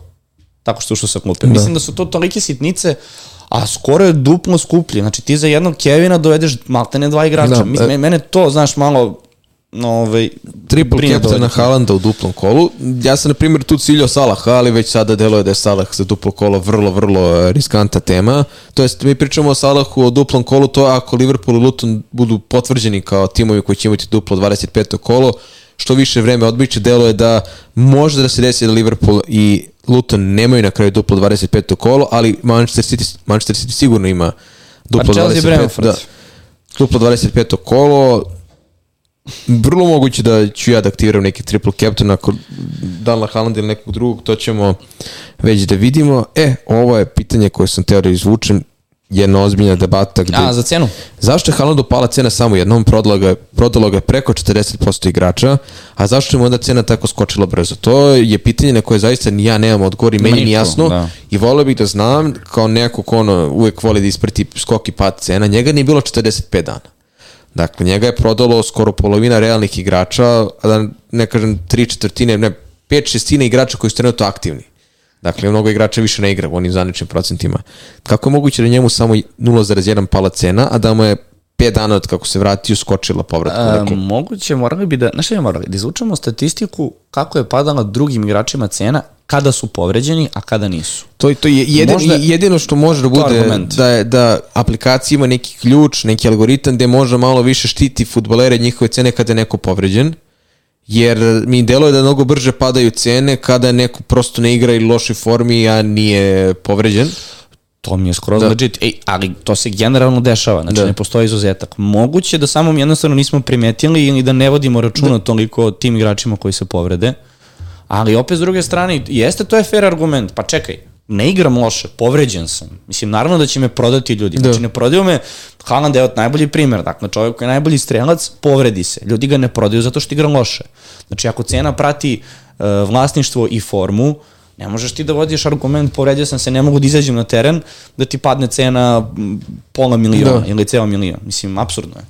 Tako što ušao sa klupe. Da. Mislim da su to tolike sitnice, a skoro je duplo skuplji. Znači ti za jednog Kevina dovedeš maltene dva igrača. Da, Da, e- mene to, znaš, malo ovaj, Triple brine captain na dovoljno. Haalanda u duplom kolu. Ja sam, na primjer, tu ciljao Salaha, ali već sada deluje da je Salah za duplo kolo vrlo, vrlo e, riskanta tema. To jest, mi pričamo o Salahu o duplom kolu, to ako Liverpool i Luton budu potvrđeni kao timovi koji će imati duplo 25. kolo, što više vreme odbiće, deluje da može da se desi da Liverpool i Luton nemaju na kraju duplo 25. kolo, ali Manchester City, Manchester City sigurno ima duplo Pa Chelsea 25. Brentford. Da, duplo 25. kolo, vrlo moguće da ću ja da aktiviram neki triple captain ako da li na Haaland ili nekog drugog, to ćemo već da vidimo. E, ovo je pitanje koje sam teo da izvučem. jedna ozbiljna debata gde... A, za cenu? Zašto je Haalandu pala cena samo jednom, prodalo ga, je- prodalo ga preko 40% igrača, a zašto je mu onda cena tako skočila brzo? To je pitanje na koje zaista ni ja nemam odgovor i meni niko, jasno da. i volio bih da znam kao neko ko ono uvek voli da isprati skok i pad cena, njega nije bilo 45 dana. Dakle, njega je prodalo skoro polovina realnih igrača, a da ne kažem tri četvrtine, ne, pet šestine igrača koji su trenutno aktivni. Dakle, mnogo igrača više ne igra u onim zaničnim procentima. Kako je moguće da njemu samo 0,1 pala cena, a da mu je 5 dana od kako se vratio skočila povratka? Dakle, moguće, morali bi da, znaš šta je morali? Da izvučemo statistiku kako je padala drugim igračima cena kada su povređeni, a kada nisu. To, to je jedin, Možda- jedino što može da bude argument. da, je, da aplikacija ima neki ključ, neki algoritam gde može malo više štiti futbolere i njihove cene kada je neko povređen. Jer mi deluje da mnogo brže padaju cene kada neko prosto ne igra u lošoj formi, a nije povređen. To mi je skroz da. legit. Ej, ali to se generalno dešava, znači Da. ne postoji izuzetak. Moguće da samo jednostavno nismo primetili ili da ne vodimo računa da. toliko o tim igračima koji se povrede. Ali opet s druge strane, jeste to je fair argument. Pa čekaj, ne igram loše, povređen sam. Mislim, naravno da će me prodati ljudi. Da. Znači, ne prodaju me, Haaland je od najbolji primjer. Dakle, čovjek koji je najbolji strelac, povredi se. Ljudi ga ne prodaju zato što igra loše. Znači, ako cena prati uh, vlasništvo i formu, ne možeš ti da vodiš argument, povredio sam se, ne mogu da izađem na teren, da ti padne cena pola miliona Da. ili ceo milion. Mislim, absurdno je.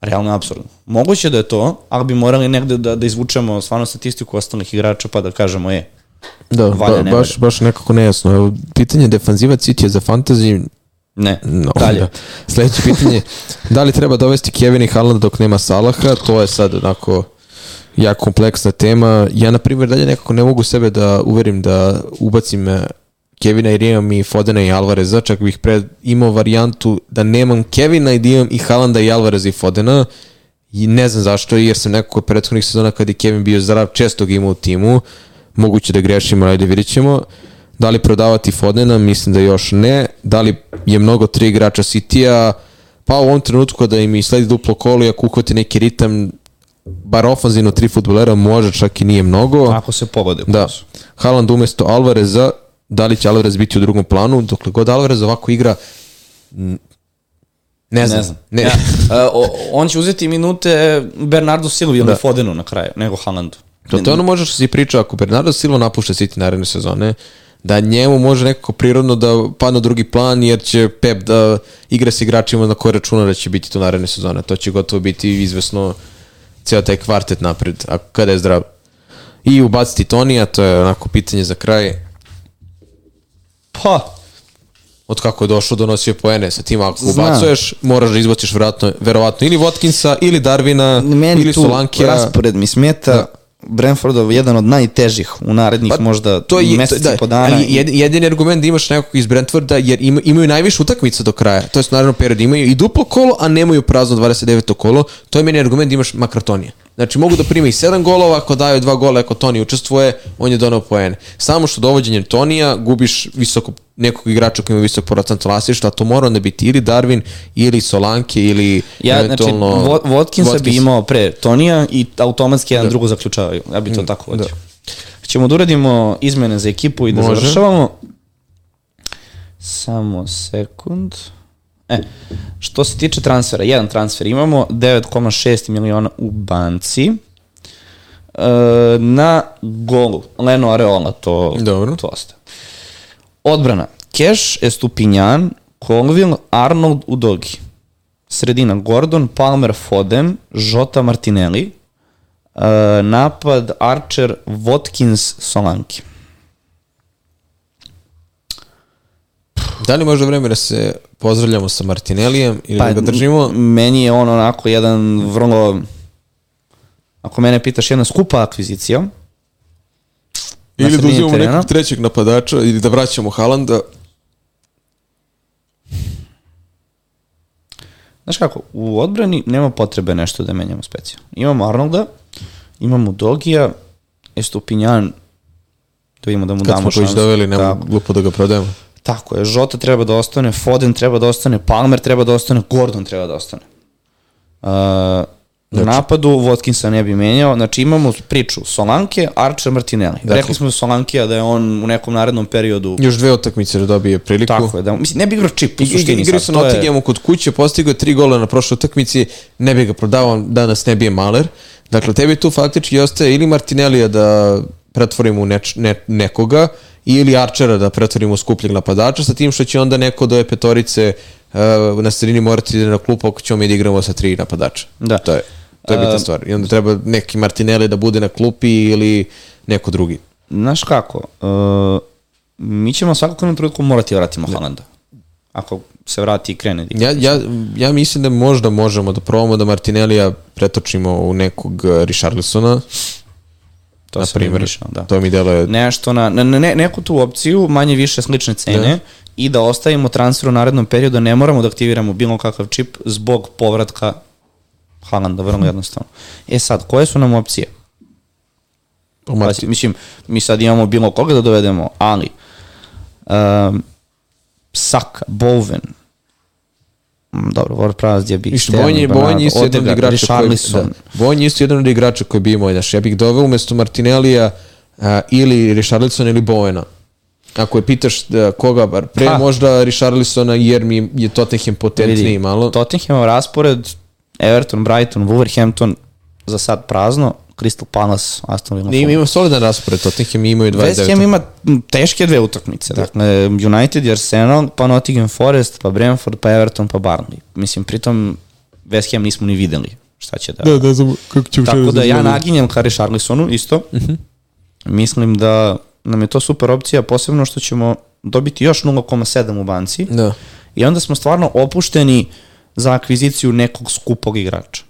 Realno je absurdno. Moguće da je to, ali bi morali negde da, da izvučemo stvarno statistiku ostalih igrača pa da kažemo, je, Da, ba, baš, baš nekako nejasno. Evo, pitanje defanziva City je za fantasy ne, No, dalje. Da. Sledeće pitanje, da li treba dovesti Kevin i Haaland dok nema Salaha? To je sad onako jako kompleksna tema. Ja, na primjer, dalje nekako ne mogu sebe da uverim da ubacim eh, Kevina i imam i Fodena i Alvareza, čak bih pre imao varijantu da nemam Kevina i imam i Haalanda i Alvareza i Fodena i ne znam zašto, jer sam nekako prethodnih sezona kad je Kevin bio zdrav, često ga imao u timu, moguće da grešimo, ajde vidjet ćemo. Da li prodavati Fodena, mislim da još ne. Da li je mnogo tri igrača City-a, pa u ovom trenutku kada im i sledi duplo kolo i ako uhvati neki ritam, bar ofanzivno tri futbolera može, čak i nije mnogo. Ako se pogode. Da. Haaland umesto Alvareza, da li će Alvarez biti u drugom planu, dokle god Alvarez ovako igra, ne znam. Ne znam. Ne. Ja, uh, o, on će uzeti minute Bernardo Silvi ili Da. Fodenu na kraju, nego Haalandu. To, to je ono možeš si priča ako Bernardo Silva napušta City naredne sezone, da njemu može nekako prirodno da padne drugi plan jer će Pep da igra s igračima na koje računa da će biti to naredne sezone. To će gotovo biti izvesno ceo taj kvartet napred, a kada je zdrav. I ubaciti Tonija, to je onako pitanje za kraj. Pa, Od kako je došao, donosio poene sa tim, ako Znam. ubacuješ, moraš da izbaciš verovatno, verovatno ili Watkinsa, ili Darvina, meni ili tu Solankija. raspored mi smeta. Da. Brentfordov jedan od najtežih u narednih Pa, možda to je mesec to- i po dana. ali jed, jedini argument da imaš nekog iz Brentforda jer ima, imaju najviše utakmica do kraja. To je naravno period imaju i duplo kolo, a nemaju prazno 29. kolo. To je meni argument da imaš Makratonija. Znači mogu da prime i 7 golova, ako daju dva gola, ako Toni učestvuje, on je donao poene. Samo što dovođenjem Tonija gubiš visoko nekog igrača koji ima visok procent vlasništva, to mora onda biti ili Darwin, ili Solanke, ili Ja, znači, eventualno... Vo- Watkinsa bi Watkins. imao pre Tonija i automatski jedan drugo zaključavaju. Ja bi to Mm, tako vodio. Ćemo da uradimo izmene za ekipu i da Može. završavamo. Samo sekund. E, što se tiče transfera, jedan transfer imamo, 9,6 miliona u banci. E, na golu, Leno Areola, to, Dobro. to ostaje. Odbrana, Keš, Estupinjan, Colville, Arnold, Udogi. Sredina, Gordon, Palmer, Foden, Jota, Martinelli. Uh, napad, Archer, Watkins, Solanki. Da li može vreme da se pozdravljamo sa Martinelijem ili da ga držimo? Meni je on onako jedan vrlo, ako mene pitaš, jedna skupa akvizicija. Na Ili da uzimamo nekog trećeg napadača ili da vraćamo Haalanda. Znaš kako, u odbrani nema potrebe nešto da menjamo specijalno. Imamo Arnolda, imamo Dogija, Estupinjan, da vidimo da mu Kad damo smo ga već šansu. doveli, nema Tako. glupo da ga prodajemo. Tako je, Žota treba da ostane, Foden treba da ostane, Palmer treba da ostane, Gordon treba da ostane. Uh, napadu, Watkinsa ne bi menjao. Znači imamo priču Solanke, Archer, Martinelli. Dakle. Rekli smo Solankija da je on u nekom narednom periodu Još dve utakmice da dobije priliku. tako je. Da, mislim, ne bi igrao čip u suštini. Igrao sad, sa to je- Nottinghamom kod kuće, postigao je tri gola na prošloj utakmici, ne bi ga prodavao, danas ne bi je Maler. Dakle, tebi tu faktički ostaje ili Martinellija da pretvorimo u neč, ne, nekoga, ili Archera da pretvorimo u skupljeg napadača, sa tim što će onda neko do ove petorice uh, na sredini morati da na klupu ako ćemo mi da igramo sa tri napadača. Da. To je, to je bitna stvar. I onda treba neki Martinelli da bude na klupi ili neko drugi. Znaš kako, uh, mi ćemo svakako na trenutku morati da vratimo Haalanda. Ako se vrati i krene. da. Ja, ja, ja mislim da možda možemo da probamo da Martinellija pretočimo u nekog uh, Richarlisona, to na primjer. da. To mi deluje... Nešto na, na, na ne, neku tu opciju, manje više slične cene Da. i da ostavimo transfer u narednom periodu, ne moramo da aktiviramo bilo kakav čip zbog povratka Haalanda, vrlo Mhm. jednostavno. E sad, koje su nam opcije? Pazi, mislim, mi sad imamo bilo koga da dovedemo, ali um, Saka, Bowen, mm, dobro, Ward Prowse, gdje bi Viš, Bonje, Sterling, Bonje je isto jedan od igrača koji, Richarlison. da, Bonje je isto jedan od igrača koji bi imao, znaš, ja bih doveo umesto Martinellija uh, ili Richarlisona ili Bowena. Ako je pitaš da, koga, bar pre Ha. možda Richarlisona jer mi je Tottenham potentniji malo. Tottenhamov raspored, Everton, Brighton, Wolverhampton, za sad prazno, Crystal Palace, Aston Villa. Ne, ima, ima solidan raspored, Tottenham imaju 29. West Ham ima teške dve utakmice. Dakle, United i Arsenal, pa Nottingham Forest, pa Brentford, pa Everton, pa Burnley. Mislim, pritom West Ham nismo ni videli šta će da... Da, da znam kako će Tako da ja naginjem ka Richarlisonu isto. Mislim da nam je to super opcija, posebno što ćemo dobiti još 0,7 u banci Da. i onda smo stvarno opušteni za akviziciju nekog skupog igrača.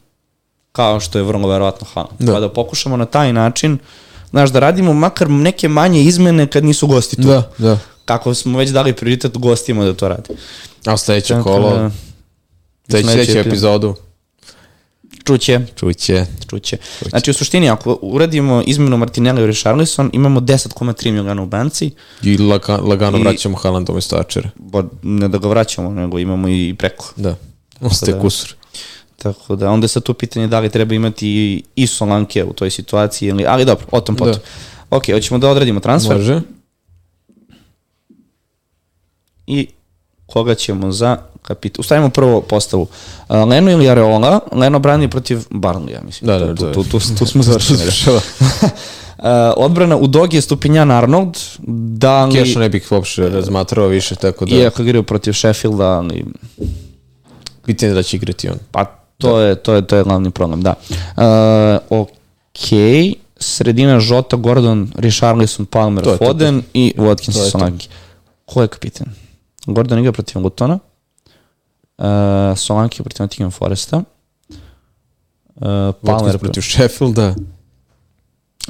Kao što je vrlo verovatno Haaland. Da. Pa da pokušamo na taj način, znaš, da radimo makar neke manje izmene kad nisu gosti tu. Da, da. Kako smo već dali prioritet gostima da to radi. A sledeće Tako kolo, da, sledeću epizodu, Čuće, čuće. čuće. Znači, u suštini, ako uradimo izmenu Martinelli i Richarlison, imamo 10,3 miliona u banci, I laga, lagano I- vraćamo Haaland umesto Archera. bo ne da ga vraćamo, nego imamo i preko. Da. Ostaje da. kusur. Tako da, onda je sad tu pitanje da li treba imati i- Solanke u toj situaciji, ili, ali dobro, o tom potom. Da. Ok, hoćemo da odradimo transfer Može. i koga ćemo za kapitan. Ustavimo prvo postavu. Leno ili Areola? Leno brani protiv Barnlija, mislim. Da, da, da. tu, tu, tu, tu smo završili. da. Uh, odbrana u Dogi je Stupinjan Arnold, da li... Keša ne bih uopšte razmatrao više, tako da Iako igraju protiv Sheffielda, ali pitanje je da će igrati on. Pa to je to je to je glavni problem, da. Uh, ok, sredina Žota, Gordon, Richarlison, Palmer, To je to, Foden i Watkins To i to. Solanke. Ko je kapitan? Gordon igra protiv Lutona, uh, Solanke protiv Nottingham Foresta, uh, Palmer Watkins protiv Sheffielda.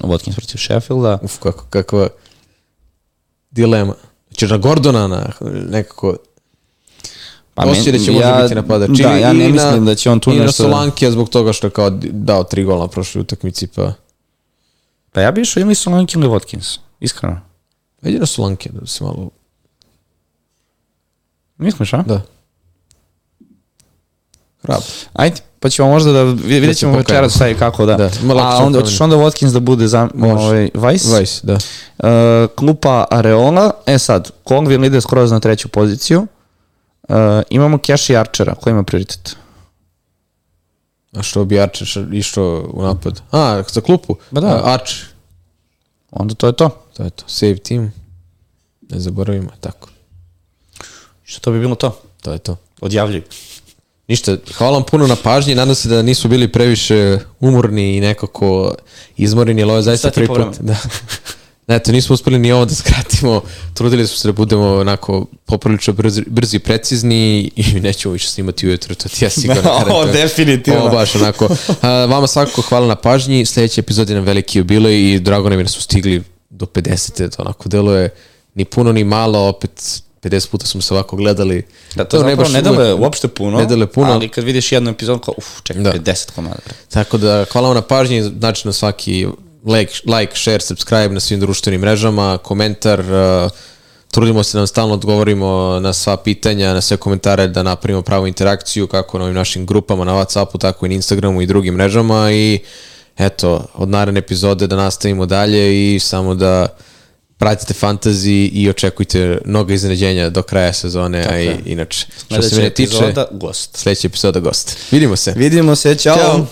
Watkins protiv Sheffielda, Uf, kako, kakva dilema. Ćeš na Gordona na nekako Pa Osjećaj da će ja- biti napadač. Da, ja ne mislim da će on tu I na nešto... Solankija zbog toga što je kao dao tri gola na prošloj utakmici, pa... Pa ja bi išao ili Solanke ili Watkins, iskreno. Ajde na Solankija da se malo... Misliš, a? Da. Hrab. Ajde, pa ćemo možda da vi- vidjet ćemo Da večeras šta i kako da. Da, A onda hoćeš onda Watkins da bude za Može. ovaj Vice. Vajs, da. Uh, klupa Areola. E sad, Colville ide skroz na treću poziciju. Uh, imamo Cash i Archera, ko ima prioritet? A što bi Archer išao u napad? A, za klupu? Ba da. A, Archer. Onda to je to. To je to. Save team. Ne zaboravimo, tako. Što to bi bilo to? To je to. Odjavljuj. Ništa, hvala vam puno na pažnji, nadam se da nisu bili previše umorni i nekako izmoreni, jer ovo je zaista prvi put. Da. Eto, nismo uspeli ni ovo da skratimo, trudili smo se da budemo onako poprilično brzi, brzi i precizni i nećemo više snimati ujutro, to ti ja sigurno O, garantujem. definitivno. Ovo baš onako. A, vama svakako hvala na pažnji, sledeći epizod je nam veliki jubilej i drago nam je da su stigli do 50. To onako deluje ni puno ni malo, opet 50 puta smo se ovako gledali. Da, to, to ne, baš ne dele uopšte puno, Ne dele puno. ali kad vidiš jednu epizodu, kao, uf, čekaj, Da. 50 komada. Tako da, hvala vam na pažnji, znači na svaki like, like share, subscribe na svim društvenim mrežama, komentar, uh, trudimo se da vam stalno odgovorimo na sva pitanja, na sve komentare, da napravimo pravu interakciju kako na ovim našim grupama na Whatsappu, tako i na Instagramu i drugim mrežama i eto, od naredne epizode da nastavimo dalje i samo da pratite fantasy i očekujte mnogo iznenađenja do kraja sezone, Tako a i inače. Što se mene tiče, epizoda, gost. sledeća epizoda gost. Vidimo se. Vidimo se, čao. Ćao.